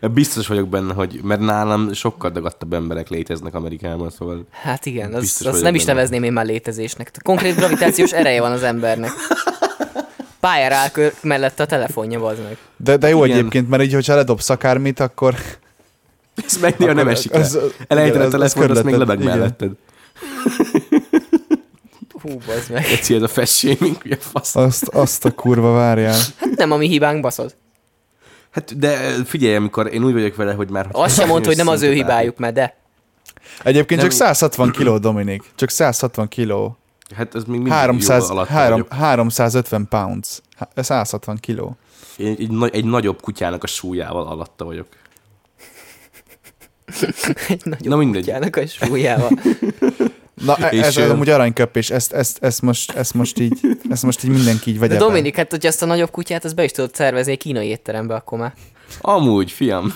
Biztos vagyok benne, hogy... Mert nálam sokkal dagadtabb emberek léteznek Amerikában, szóval... Hát igen, az, Biztos az vagyok nem is benne. nevezném én már létezésnek. Konkrét gravitációs ereje van az embernek. Pályára áll mellett a telefonja, bazd meg. De, de jó Igen. egyébként, mert így, hogyha ledobsz akármit, akkor... Ez meg néha nem esik le. az- Elejted igen, a telefon, azt még lebeg igen. melletted. Hú, bazd meg. Geci, ez a fessémink, ugye fasz. Azt, azt a kurva várjál. Hát nem a mi hibánk, baszod. Hát de figyelj, amikor én úgy vagyok vele, hogy már... Azt sem mondta, hogy nem az ő hibájuk, mert de. Egyébként Nem- csak 160 kiló, Dominik. Csak 160 kiló. Hát az még mindig 300, jóval alatta 3, vagyok. 350 pounds. Há- 160 kiló. Én egy, egy nagyobb kutyának a súlyával alatta vagyok. [laughs] Egy nagyobb Na mindegy. kutyának a súlyával. [laughs] Na, e- És, ez ö, amúgy aranyköpés, ezt, ezt, ezt, most, ezt, most így, ezt most így mindenki így vegye De be. Dominik, hát hogyha ezt a nagyobb kutyát, azt be is tudod szervezni egy kínai étterembe, akkor már. Amúgy, fiam.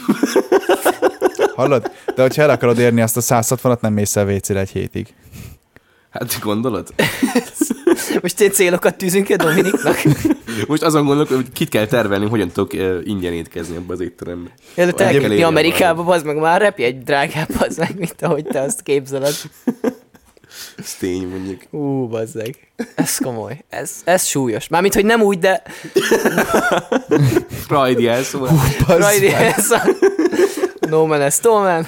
Hallod? De hogyha el akarod érni azt a 160-at, nem mész el WC-re egy hétig. Hát gondolod? [laughs] Most egy célokat tűzünk ki a Dominiknak. [laughs] Most azon gondolok, hogy kit kell tervelni, hogyan tudok uh, ingyen étkezni abba az étterembe. Előtt El kell Amerikába, bazd meg már repj egy drágább, bazd meg, mint ahogy te azt képzeled. [laughs] Ez tény, mondjuk. Ú, bazd meg. Ez komoly. Ez, ez súlyos. Mármint, hogy nem úgy, de [laughs] szóval. Rajdi, ez a... No man, ez no man.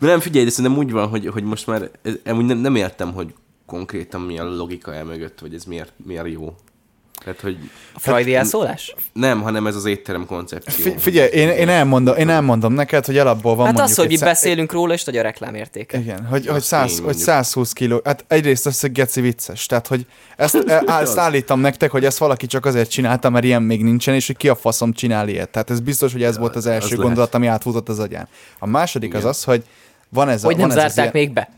De nem figyelj, de szerintem úgy van, hogy, hogy most már ez, amúgy nem, nem értem, hogy konkrétan mi a logika el mögött, vagy ez miért, miért jó. Tehát, hogy A Freudi elszólás? nem, hanem ez az étterem koncepció. Fi- figyelj, én, én, elmondom, én elmondom neked, hogy alapból van Hát az, mondjuk hogy egy mi szá- beszélünk róla, és hogy a reklámértéke. Igen, hogy, hogy, Az 100, tény, hogy mondjuk. 120 kiló. Hát egyrészt az, hogy geci vicces. Tehát, hogy ezt, e- ezt [laughs] állítom nektek, hogy ezt valaki csak azért csinálta, mert ilyen még nincsen, és hogy ki a faszom csinál ilyet. Tehát ez biztos, hogy ez volt az első lehet. gondolat, ami átfutott az agyán. A második Igen. az az, hogy van ez a, Hogy nem van ez az zárták ilyen, még be.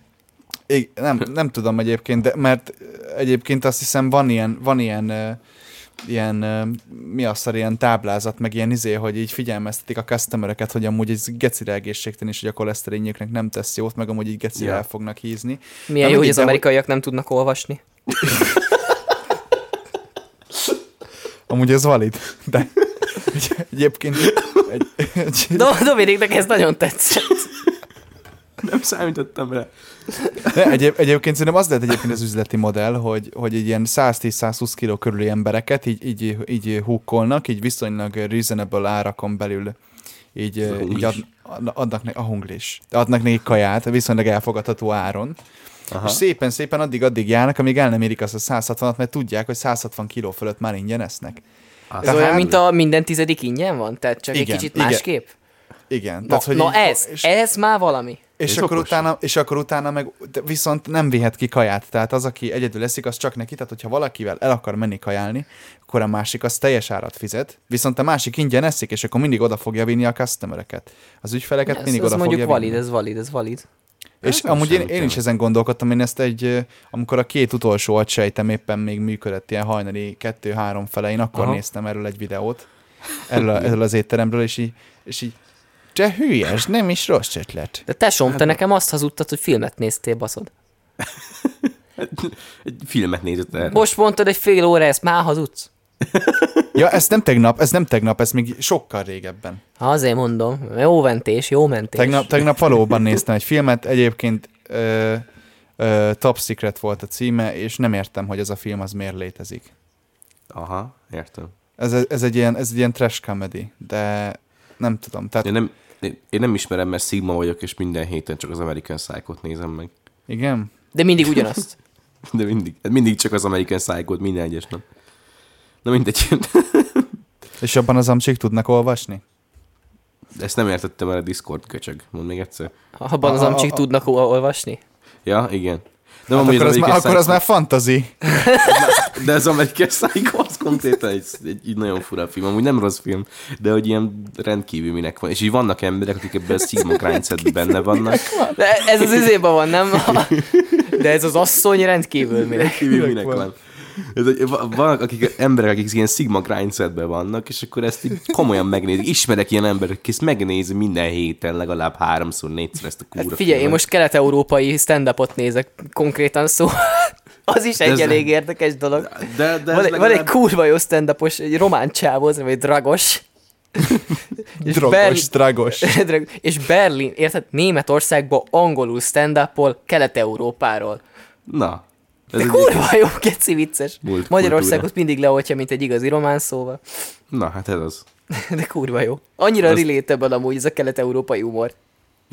I- nem, nem tudom egyébként, de, mert egyébként azt hiszem van ilyen, van ilyen, ilyen mi az szar, ilyen táblázat, meg ilyen izé, hogy így figyelmeztetik a customereket, hogy amúgy ez gecire egészségtelen, és hogy a koleszterinjüknek nem tesz jót, meg amúgy így gecire Ja. el fognak hízni. Milyen Na jó, hogy az amerikaiak nem tudnak olvasni. [laughs] Amúgy ez valid, de [laughs] egy- egyébként egy, egy, Do- Dominiknek ez nagyon tetszett. Nem számítottam rá. De egyéb, egyébként szerintem az lehet egyébként az üzleti modell, hogy, hogy egy ilyen 110-120 kiló körüli embereket így, így, így húkolnak, így viszonylag reasonable árakon belül így, Ez így ad, ad- adnak ne, a hunglis. Adnak nekik kaját, viszonylag elfogadható áron. Aha. És szépen-szépen addig-addig járnak, amíg el nem érik azt a 160-at, mert tudják, hogy 160 kiló fölött már ingyen esznek. Ez Tehát- olyan, mint a minden tizedik ingyen van? Tehát csak Igen, egy kicsit igen. másképp? Igen. Na, tehát, hogy na így- ez, és, ez már valami. És, akkor okos. utána, és akkor utána meg viszont nem vihet ki kaját. Tehát az, aki egyedül eszik, az csak neki. Tehát, hogyha valakivel el akar menni kajálni, akkor a másik az teljes árat fizet, viszont a másik ingyen eszik, és akkor mindig oda fogja vinni a customereket. Az ügyfeleket Ez, mindig ez oda mondjuk fogja valid, vinni. ez valid, ez valid. És Ez amúgy én, én is ezen gondolkodtam, én ezt egy, amikor a két utolsó agysejtem éppen még működött ilyen hajnali kettő-három fele, én akkor Aha. néztem erről egy videót, erről, a- [laughs] erről az étteremről, és így, és így te hülyes, nem is rossz ötlet. De tesóm, te nekem azt hazudtad, hogy filmet néztél, baszod. [laughs] Egy filmet nézett erre. Most mondtad egy fél óra, ezt már hazudsz? [laughs] Ja, ez nem tegnap, ez nem tegnap, ez még sokkal régebben. Ha azért mondom, jó mentés, jó mentés. Tegnap, tegnap valóban néztem egy filmet, egyébként ö, ö, Top Secret volt a címe, és nem értem, hogy ez a film az miért létezik. Aha, értem. Ez, ez, egy, ilyen, ez egy ilyen trash comedy, de nem tudom. Tehát, Én nem, én én nem ismerem, mert Sigma vagyok, és minden héten csak az American Psycho-t nézem meg. igen? De mindig ugyanazt. [laughs] De mindig, hát mindig csak az American Psycho-t minden egyes nap. Na mindegy. [laughs] És abban az amcsik tudnak olvasni? Ezt nem értettem el a Discord köcsög. Mondd még egyszer. Abban az A- a- amcsik a- tudnak ol- olvasni. Ja, igen. De, Hát akkor, az már, akkor az már fantazi. De az American Psycho az konkrétan egy, egy, egy nagyon fura film. Amúgy nem rossz film, de hogy ilyen rendkívül minek van. És így vannak emberek, akik ebben a Sigma grindsetben benne vannak. De ez az izében van, nem? [laughs] De ez az asszony rendkívül mire. Rendkívül minek van. van. Ez, vannak akik, emberek, akik ilyen Sigma grindsetben vannak, és akkor ezt így komolyan megnézik. Ismerek ilyen emberek, aki ezt megnézi minden héten legalább háromszor, négyszer ezt a kúra Hát figyelj, én most kelet-európai stand-upot nézek konkrétan szó. [laughs] Az is egy ez- elég érdekes dolog. De, de Van, egy, van egy legalább- kurva jó stand-upos, egy román csávó, az neve, hogy Dragos. [laughs] És Drogos, dragos. [laughs] Drag- és Berlin, érted, Németországból angolul stand-upol Kelet-Európáról. Na. Ez De egy- kurva jó, geci vicces. Múlt Magyarországot kultúra. mindig leoltja, mint egy igazi román szóval. Na, hát ez az. [laughs] De kurva jó. Annyira Az- relatable amúgy ez a kelet-európai humor.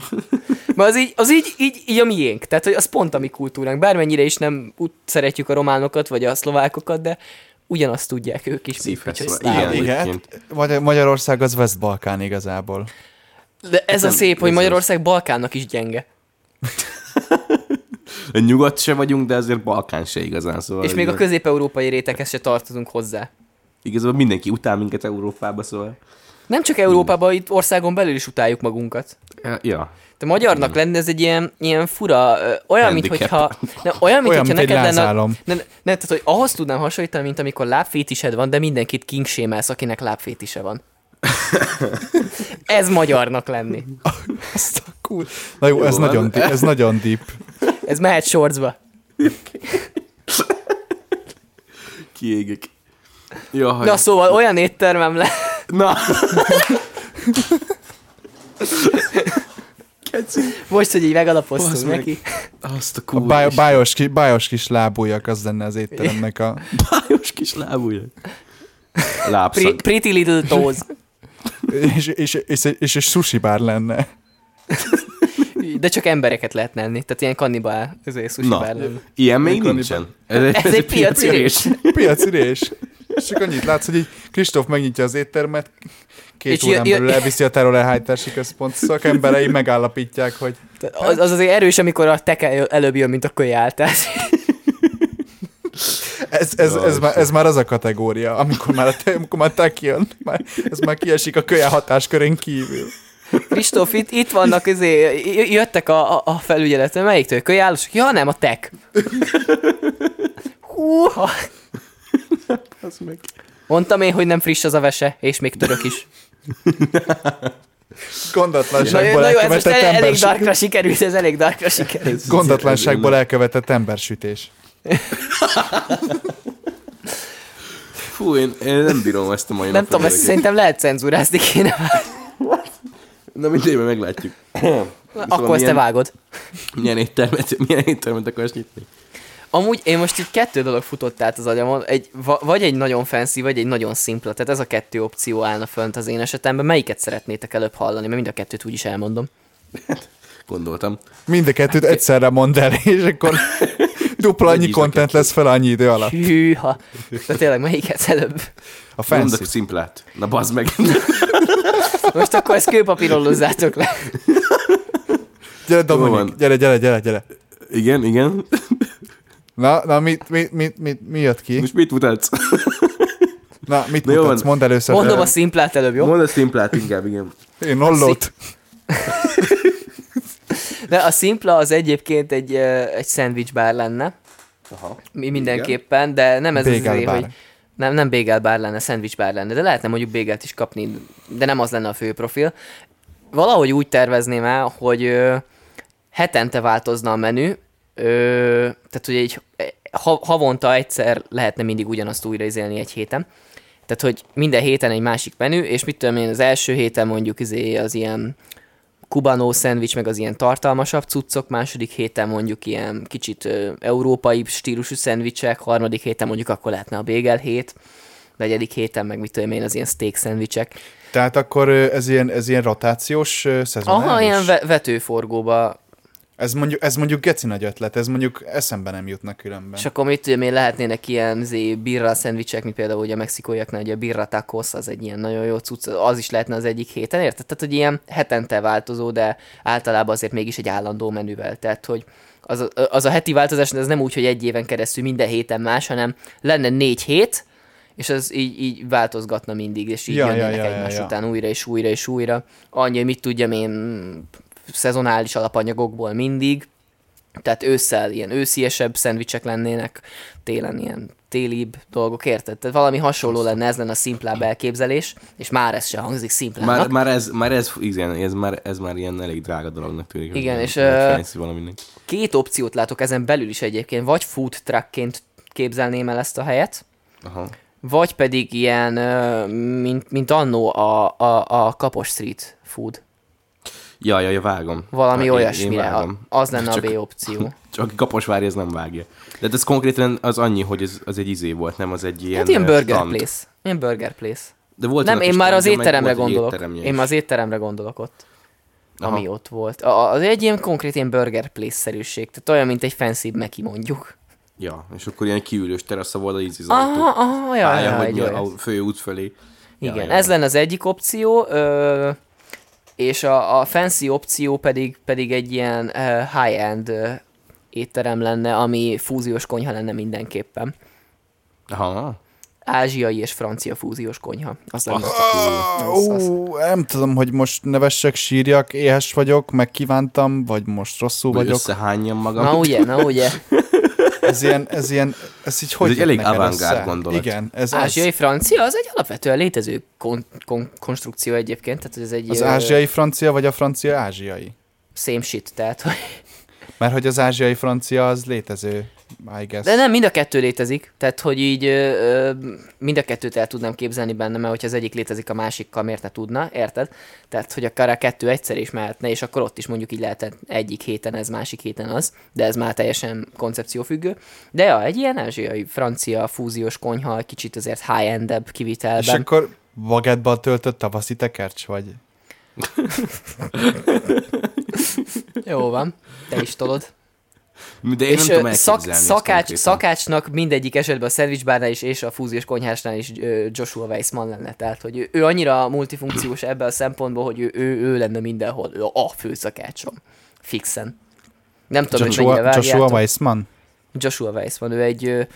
[laughs] Mert az így, az így, így, így a miénk. Tehát, hogy az pont a mi kultúránk. Bármennyire is nem úgy szeretjük a románokat, vagy a szlovákokat, de ugyanazt tudják ők is. Szívhez. Igen. Igen, Magyarország az West-Balkán igazából. De ez a Nem, szép, hogy. Magyarország Balkánnak is gyenge. [laughs] [laughs] Nyugat se vagyunk, de azért Balkán se igazán. Szóval És még a közép-európai réteghez se tartozunk hozzá. Igazából mindenki utál minket Európába, szóval... Nem csak Európában, itt országon belül is utáljuk magunkat. Ja. Te magyarnak lenni, ez egy ilyen, ilyen fura, olyan, mint Handicap. hogyha, ne, olyan, mint Olyan, hogyha mint neked lenne, ne, ne, tehát, hogy ahhoz tudnám hasonlítani, mint amikor lábfétised van, de mindenkit kingsémelsz, akinek lábfétise van. [laughs] ez magyarnak lenni. Azt a cool. Na jó, ez Jó, nagyon, az- deep, ez nagyon deep. Ez mehet sorcba. Kiégek. Ja, Na szóval olyan éttermem le. Na. Keci. Most, hogy így megalapoztunk Basz meg. neki. Azt a A kurva. báj, bájos, ki, bájos kis lábújak, az lenne az étteremnek a... [laughs] bájos kis lábúja. Pre- Lábszag. pretty little toes. És, és, és, és egy sushi bár lenne. [laughs] De csak embereket lehet enni. Tehát ilyen kannibál, ez sushi Na, bar lenne. ilyen még Mikor nincsen. Ez egy piaci rés. Piaci rés. [laughs] És csak annyit látsz, hogy így Kristóf megnyitja az éttermet, két És órán belül elviszi a terrorelhájtási központ szakemberei, megállapítják, hogy Az, az azért erős, amikor a teke előbb jön, mint a kölyáltás. [laughs] ez, ez, ez, már, ez már az a kategória, amikor már a te, amikor már te kijön, már, ez már kiesik a kölyel hatáskörén kívül. Kristóf, itt, itt vannak, izé, jöttek a, a, a felügyeletre, melyiktől? Kölyállósok? Ja, nem, a tek. Húha. Az meg. Mondtam én, hogy nem friss az a vese, és még török is. Gondatlanságból na jó, ez most el, elég darkra sikerült, ez elég darkra sikerült. Gondatlanságból elkövetett embersütés. Fú, én, én nem bírom ezt a mai Nem tudom, ezt szerintem lehet cenzúrázni kéne. Na mindegy, majd meglátjuk. [coughs] Akkor ezt te milyen, vágod. milyen, éttermet, milyen éttermet akarsz nyitni? Amúgy én most itt kettő dolog futott át az agyamon, egy, va- vagy egy nagyon fancy, vagy egy nagyon szimpla, tehát ez a kettő opció állna fönt az én esetemben. Melyiket szeretnétek előbb hallani, mert mind a kettőt úgyis elmondom. [laughs] Gondoltam. Mind a kettőt egyszerre mondd el, és akkor [laughs] dupla annyi content lesz fel annyi idő alatt. Hűha. De tényleg melyiket előbb? A Mondok fancy. szimplát. Na bazd meg. [laughs] Most akkor ezt kőpapírolózzátok le. Gyere, Dominik, gyere, gyere, gyere, gyere. igen, igen. Na, na mit, mit, mit, mit, mi jött ki? Most mit mutatsz? Na, mit Na mutatsz? Mondd először. Mondom a szimplát előbb, jó? Mondd a szimplát inkább, igen. Én ollót. [laughs] De a szimpla az egyébként egy, egy szendvicsbár lenne. Aha. Mi mindenképpen, de nem ez az Bagel izé, bar. hogy nem, nem bagel bár lenne, szendvics bár lenne, de lehetne mondjuk bagelt is kapni, de nem az lenne a fő profil. Valahogy úgy tervezném el, hogy ö, hetente változna a menü, ö, tehát hogy egy, ha, havonta egyszer lehetne mindig ugyanazt újra izélni egy héten. Tehát, hogy minden héten egy másik menü, és mit tudom én, az első héten mondjuk izé az ilyen kubanó szendvics, meg az ilyen tartalmasabb cuccok, második héten mondjuk ilyen kicsit ö, európai stílusú szendvicsek, harmadik héten mondjuk akkor lehetne a bagel hét, negyedik héten meg mit tudom én, az ilyen steak szendvicsek. Tehát akkor ez ilyen, ez ilyen rotációs szezonális? Aha, ilyen ve- vetőforgóba, Ez mondjuk, ez mondjuk geci nagy ötlet, ez mondjuk eszembe nem jutna különben. és akkor mit tudom én, lehetnének ilyen zé, birra szendvicsek, mint például ugye a mexikóiaknál, ugye a birra tacos, az egy ilyen nagyon jó cucc, az is lehetne az egyik héten, érted? Tehát, hogy ilyen hetente változó, de általában azért mégis egy állandó menüvel, tehát, hogy az a, az a heti változás, ez nem úgy, hogy egy éven keresztül minden héten más, hanem lenne négy hét, és az így, így változgatna mindig, és így Ja, ja, ja, jönnének ja, ja, egymás ja. után újra és újra és újra. Annyi, hogy mit tudjam én, szezonális alapanyagokból mindig, tehát ősszel ilyen ősziesebb szendvicsek lennének, télen ilyen télibb dolgok, érted? Tehát valami hasonló lenne, ez lenne a szimplább elképzelés, és már ez se hangzik szimplának. Már, már, ez, már ez, igen, ez már, ez már ilyen elég drága dolognak tűnik. Igen, és, valaminek. Két opciót látok ezen belül is egyébként, vagy food truckként képzelném el ezt a helyet, Aha. vagy pedig ilyen, mint, mint annó a, a, a Kapos Street Food. Ja, ja, ja, vágom. Valami Én- olyasmire. A, vágom. az lenne Csak- a B opció. [laughs] Csak aki Kaposvári, ez nem vágja. De hát ez konkrétan az annyi, hogy ez, az egy izé volt, nem az egy ilyen Hát ilyen burger stand. place. Ilyen burger place. De volt Nem, én már az étteremre gondolok. Én már az étteremre gondolok ott. Aha. ami ott volt. A, az egy ilyen konkrét ilyen burger place-szerűség, tehát olyan, mint egy fancy Meki mondjuk. Ja, és akkor ilyen kiülős terasza volt az ízi Aha, aha, ja, pálya, ja, hogy a fő út felé. Igen, ja, ez lenne az egyik opció, ö, és a, a fancy opció pedig, pedig egy ilyen ö, high-end ö, étterem lenne, ami fúziós konyha lenne mindenképpen. Aha. Ázsiai és francia fúziós konyha. Az lenne. Ah, Ó, nem tudom, hogy most nevessek, sírjak, éhes vagyok, megkívántam, vagy most rosszul Vagy vagyok. összehányjam magam. Na ugye, na ugye. [laughs] Ez ilyen, ez ilyen, ez így hogy egy jött elég avantgárd gondolat. Igen, ez Ázsiai az. francia az egy alapvetően létező kon- kon- konstrukció egyébként, tehát ez egy Az ö, ázsiai francia, vagy a francia ázsiai? same shit, tehát hogy Mert hogy az ázsiai francia az létező, I guess. De nem, mind a kettő létezik. Tehát, hogy így ö, mind a kettőt el tudnám képzelni benne, mert hogyha az egyik létezik, a másikkal miért ne tudna, érted? Tehát, hogy akár a kettő egyszer is mehetne, és akkor ott is mondjuk így lehet egyik héten ez, másik héten az, de ez már teljesen koncepciófüggő. De ja, egy ilyen ázsiai, francia, fúziós konyha, kicsit azért high-endebb És kivitelben. akkor bagettban töltött tavaszi tekercs, vagy? [laughs] Jó van, te is tolod. De én és nem tudom szak, szakács, szakácsnak mindegyik esetben a szendvicsbárnál is, és a fúziós konyhásnál is Joshua Weissman lenne. Tehát, hogy ő, ő annyira multifunkciós ebben a szempontból, hogy ő, ő, ő lenne mindenhol. Ő a főszakácsom. Fixen. Nem tudom, hogy mennyire Joshua. Joshua Weissman? Joshua Weissman, ő egy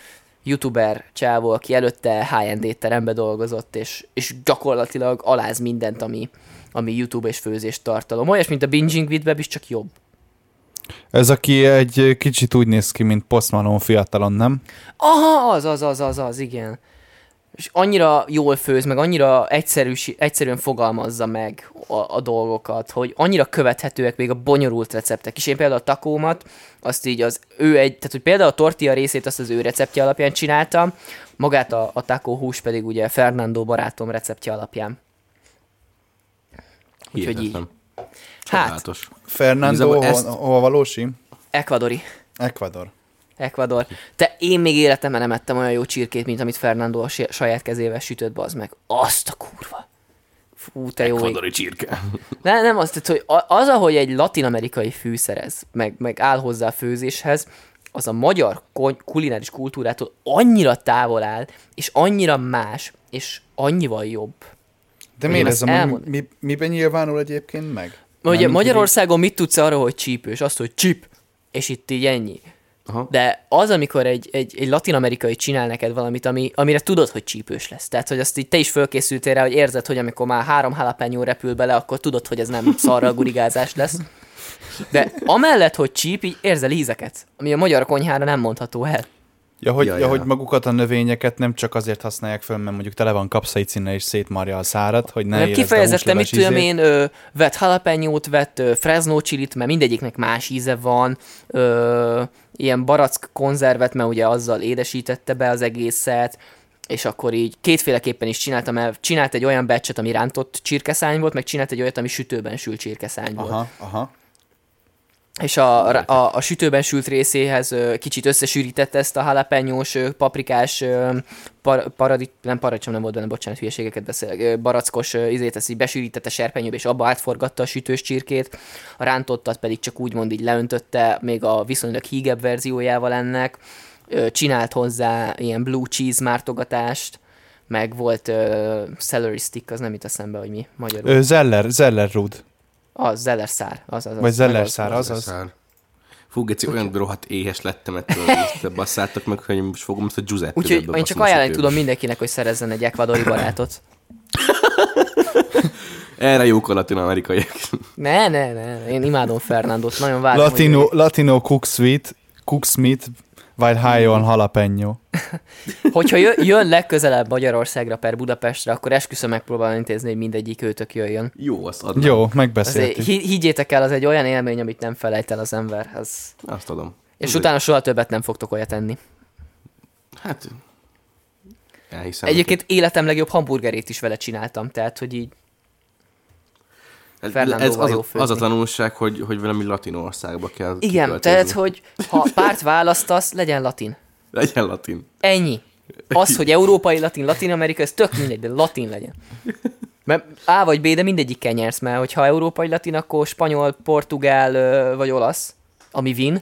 youtuber csávó, aki előtte high-end étterembe dolgozott, és, és gyakorlatilag aláz mindent, ami, ami YouTube és főzés tartalom. Olyas, mint a Binging with Web, is csak jobb. Ez aki egy kicsit úgy néz ki, mint Post Malone fiatalon, nem? Aha, az, az, az, az, az, igen. És annyira jól főz, meg annyira egyszerűs, egyszerűen fogalmazza meg a, a dolgokat, hogy annyira követhetőek még a bonyolult receptek. És én például a takómat, azt így az ő egy, tehát hogy például a tortilla részét azt az ő receptje alapján csináltam, magát a, a takó hús pedig ugye Fernando barátom receptje alapján. Úgyhogy így. Hihetetlen. Hát, Csodálatos. Fernando, Igazából hol, ezt- hova valósi? Ecuadori. Ecuador. Ecuador. Te én még életemben nem ettem olyan jó csirkét, mint amit Fernando a saját kezével sütött, bazd meg. Azt a kurva. Fú, te jó ég. Ekvadori csirke. [laughs] Ne, nem azt, hogy az, ahogy egy latin-amerikai fűszerez, meg, meg áll hozzá a főzéshez, az a magyar kulináris kultúrától annyira távol áll, és annyira más, és annyival jobb. De miért ez ezt a, mi, miben nyilvánul egyébként meg? Mert ugye Magyarországon mit tudsz arról, hogy csípős? Azt, hogy csíp, és itt így ennyi. Aha. De az, amikor egy, egy, egy latin-amerikai csinál neked valamit, ami, amire tudod, hogy csípős lesz. Tehát, hogy azt így te is fölkészültél rá, hogy érzed, hogy amikor már három jalapeno repül bele, akkor tudod, hogy ez nem szarral gurigázás lesz. De amellett, hogy csíp, így érzel ízeket, ami a magyar konyhára nem mondható el. Ja, hogy, Ja, ja, hogy magukat a növényeket nem csak azért használják föl, mert mondjuk tele van kapszaicinne és szétmarja a szárat, hogy ne Mert kifejezetten, mit tudom én, ö, vett jalapenyót, vett ö, fresno chilit, mert mindegyiknek más íze van, ö, ilyen barack konzervet, mert ugye azzal édesítette be az egészet, és akkor így kétféleképpen is csináltam el. Csinált egy olyan becset, ami rántott csirkeszány volt, meg csinált egy olyat, ami sütőben sült csirkeszány volt. Aha, aha. És a, a, a sütőben sült részéhez kicsit összesűrítette ezt a jalapenyós, ö, paprikás, par, paradit, nem paradicsom nem volt benne, bocsánat, hülyeségeket beszélek, ö, barackos izét, ezt így besűrítette serpenyőbe, és abba átforgatta a sütős csirkét, a rántottat pedig csak úgymond így leöntötte, még a viszonylag hígebb verziójával ennek, csinált hozzá ilyen blue cheese mártogatást, meg volt ö, celery stick, az nem jut eszembe, hogy mi magyarul. Zeller, Zeller Rud. Az, zellerszár, az, az, az. Vagy zeller meg az- szár, az az. Szár. Fú, Geci, olyan rohadt éhes lettem ettől, hogy basszátok meg, hogy most fogom ezt a Giuseppe Úgyhogy én csak ajánlani tudom mindenkinek, hogy szerezzen egy ekvadori barátot. [laughs] Erre jók a latin-amerikaiak. Ne, ne, ne, én imádom Fernandot, nagyon várom, Latino, hogy, Latino Cook Sweet, Cook Smith, vagy High on Jalapeno. hogyha jö- jön legközelebb Magyarországra per Budapestre, akkor esküszöm megpróbálom intézni, hogy mindegyik őtök jöjjön. Jó, azt adnám. Jó, Azért, megbeszéltük. hi- higgyétek el, az egy olyan élmény, amit nem felejt el az ember. Az... Azt adom. És Ez utána soha többet nem fogtok olyat enni. Hát, elhiszem. Egyébként életem legjobb hamburgerét is vele csináltam, tehát hogy így Ez, az, az a tanulság, hogy, hogy valami latin országba kell igen, tehát hogy ha párt választasz, legyen latin. Legyen latin. Ennyi. Az, hogy európai latin, latin amerika, ez tök mindegy, de latin legyen. Mert A vagy B, de mindegyikkel nyersz, mert hogyha európai latin, akkor spanyol, portugál vagy olasz, ami win.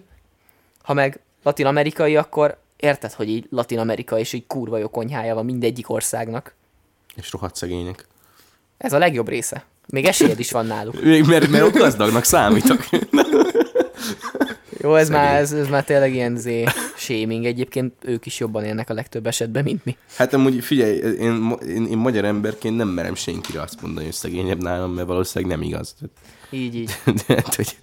Ha meg latin amerikai, akkor érted, hogy így latin amerika és így kurva jó konyhája van mindegyik országnak. És rohadt szegények. Ez a legjobb része. Még esélyed is van náluk. Mert, mert ott gazdagnak számítok. [laughs] Jó, ez már, ez, ez már tényleg ilyen zé shaming. Egyébként ők is jobban élnek a legtöbb esetben, mint mi. Hát amúgy figyelj, én, én, én magyar emberként nem merem senkire azt mondani, hogy szegényebb nálam, mert valószínűleg nem igaz. Így, így. [laughs] De hát, hogy...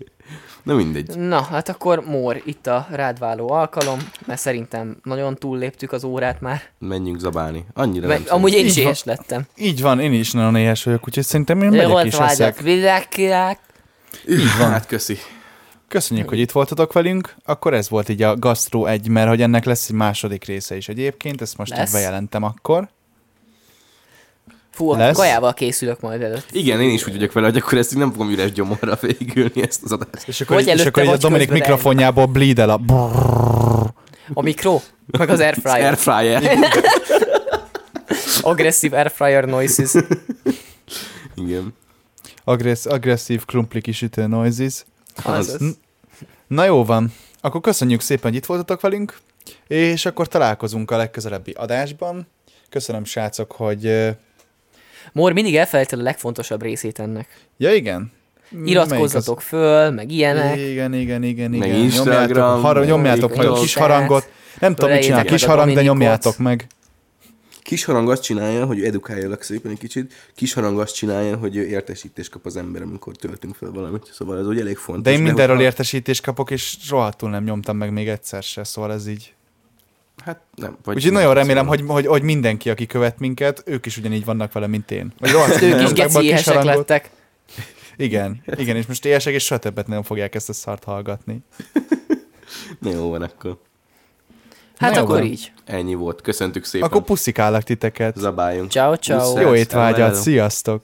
Na mindegy. Na, hát akkor Mór, itt a rádváló alkalom, mert szerintem nagyon túlléptük az órát már. Menjünk zabálni. Annyira Meg, nem amúgy én is éhes lettem. Így van, én is nagyon éhes vagyok, úgyhogy szerintem én Jó megyek volt is eszek. Így van. Hát köszi. Köszönjük, hogy itt voltatok velünk. Akkor ez volt így a Gastro 1, mert hogy ennek lesz egy második része is egyébként, ezt most Lesz. bejelentem akkor. Fú, a Lesz. kajával készülök majd előtt. Igen, én is úgy vagyok vele, hogy akkor ezt nem fogom üres gyomorra végülni ezt az adást. És akkor, és akkor a Dominik mikrofonjából bleed el a. A mikro, meg az airfryer. Airfryer. Aggressive [laughs] airfryer noises. Igen. Agressz, agresszív krumpli kisütő noises. Az. [laughs] Na jó van. Akkor köszönjük szépen, hogy itt voltatok velünk, és akkor találkozunk a legközelebbi adásban. Köszönöm, srácok, hogy... Mór mindig elfelejted a legfontosabb részét ennek. Ja, igen? iratkozzatok föl, meg ilyenek. Igen, igen, igen, Meg igen. Instagram, Nyomjátok, har- nyomjátok meg a kis harangot. Nem tudom, mit csinál kis meg a harang, de nyomjátok meg. Kis harang azt csinálja, hogy edukáljalak szépen egy kicsit, kis harang azt csinálja, hogy értesítést kap az ember, amikor töltünk fel valamit. Szóval ez úgy elég fontos. De én mindenről hogyha- értesítést kapok, és rohadtul nem nyomtam meg még egyszer se, szóval ez így. Hát nem. Vagy Úgyhogy nagyon remélem, hogy, hogy, hogy mindenki, aki követ minket, ők is ugyanígy vannak vele, mint én. Vagy rohadtul Ők is nyomták be a geci kis éhesek harangot. lettek. [laughs] Igen, igen, és most éhesek, és soha többet nem fogják ezt a szart hallgatni. [laughs] Na jó van akkor. Hát Na akkor van. így. Ennyi volt. Köszöntük szépen. Akkor puszikálak titeket. Zabáljunk. Ciao, ciao. Jó étvágyat, sziasztok!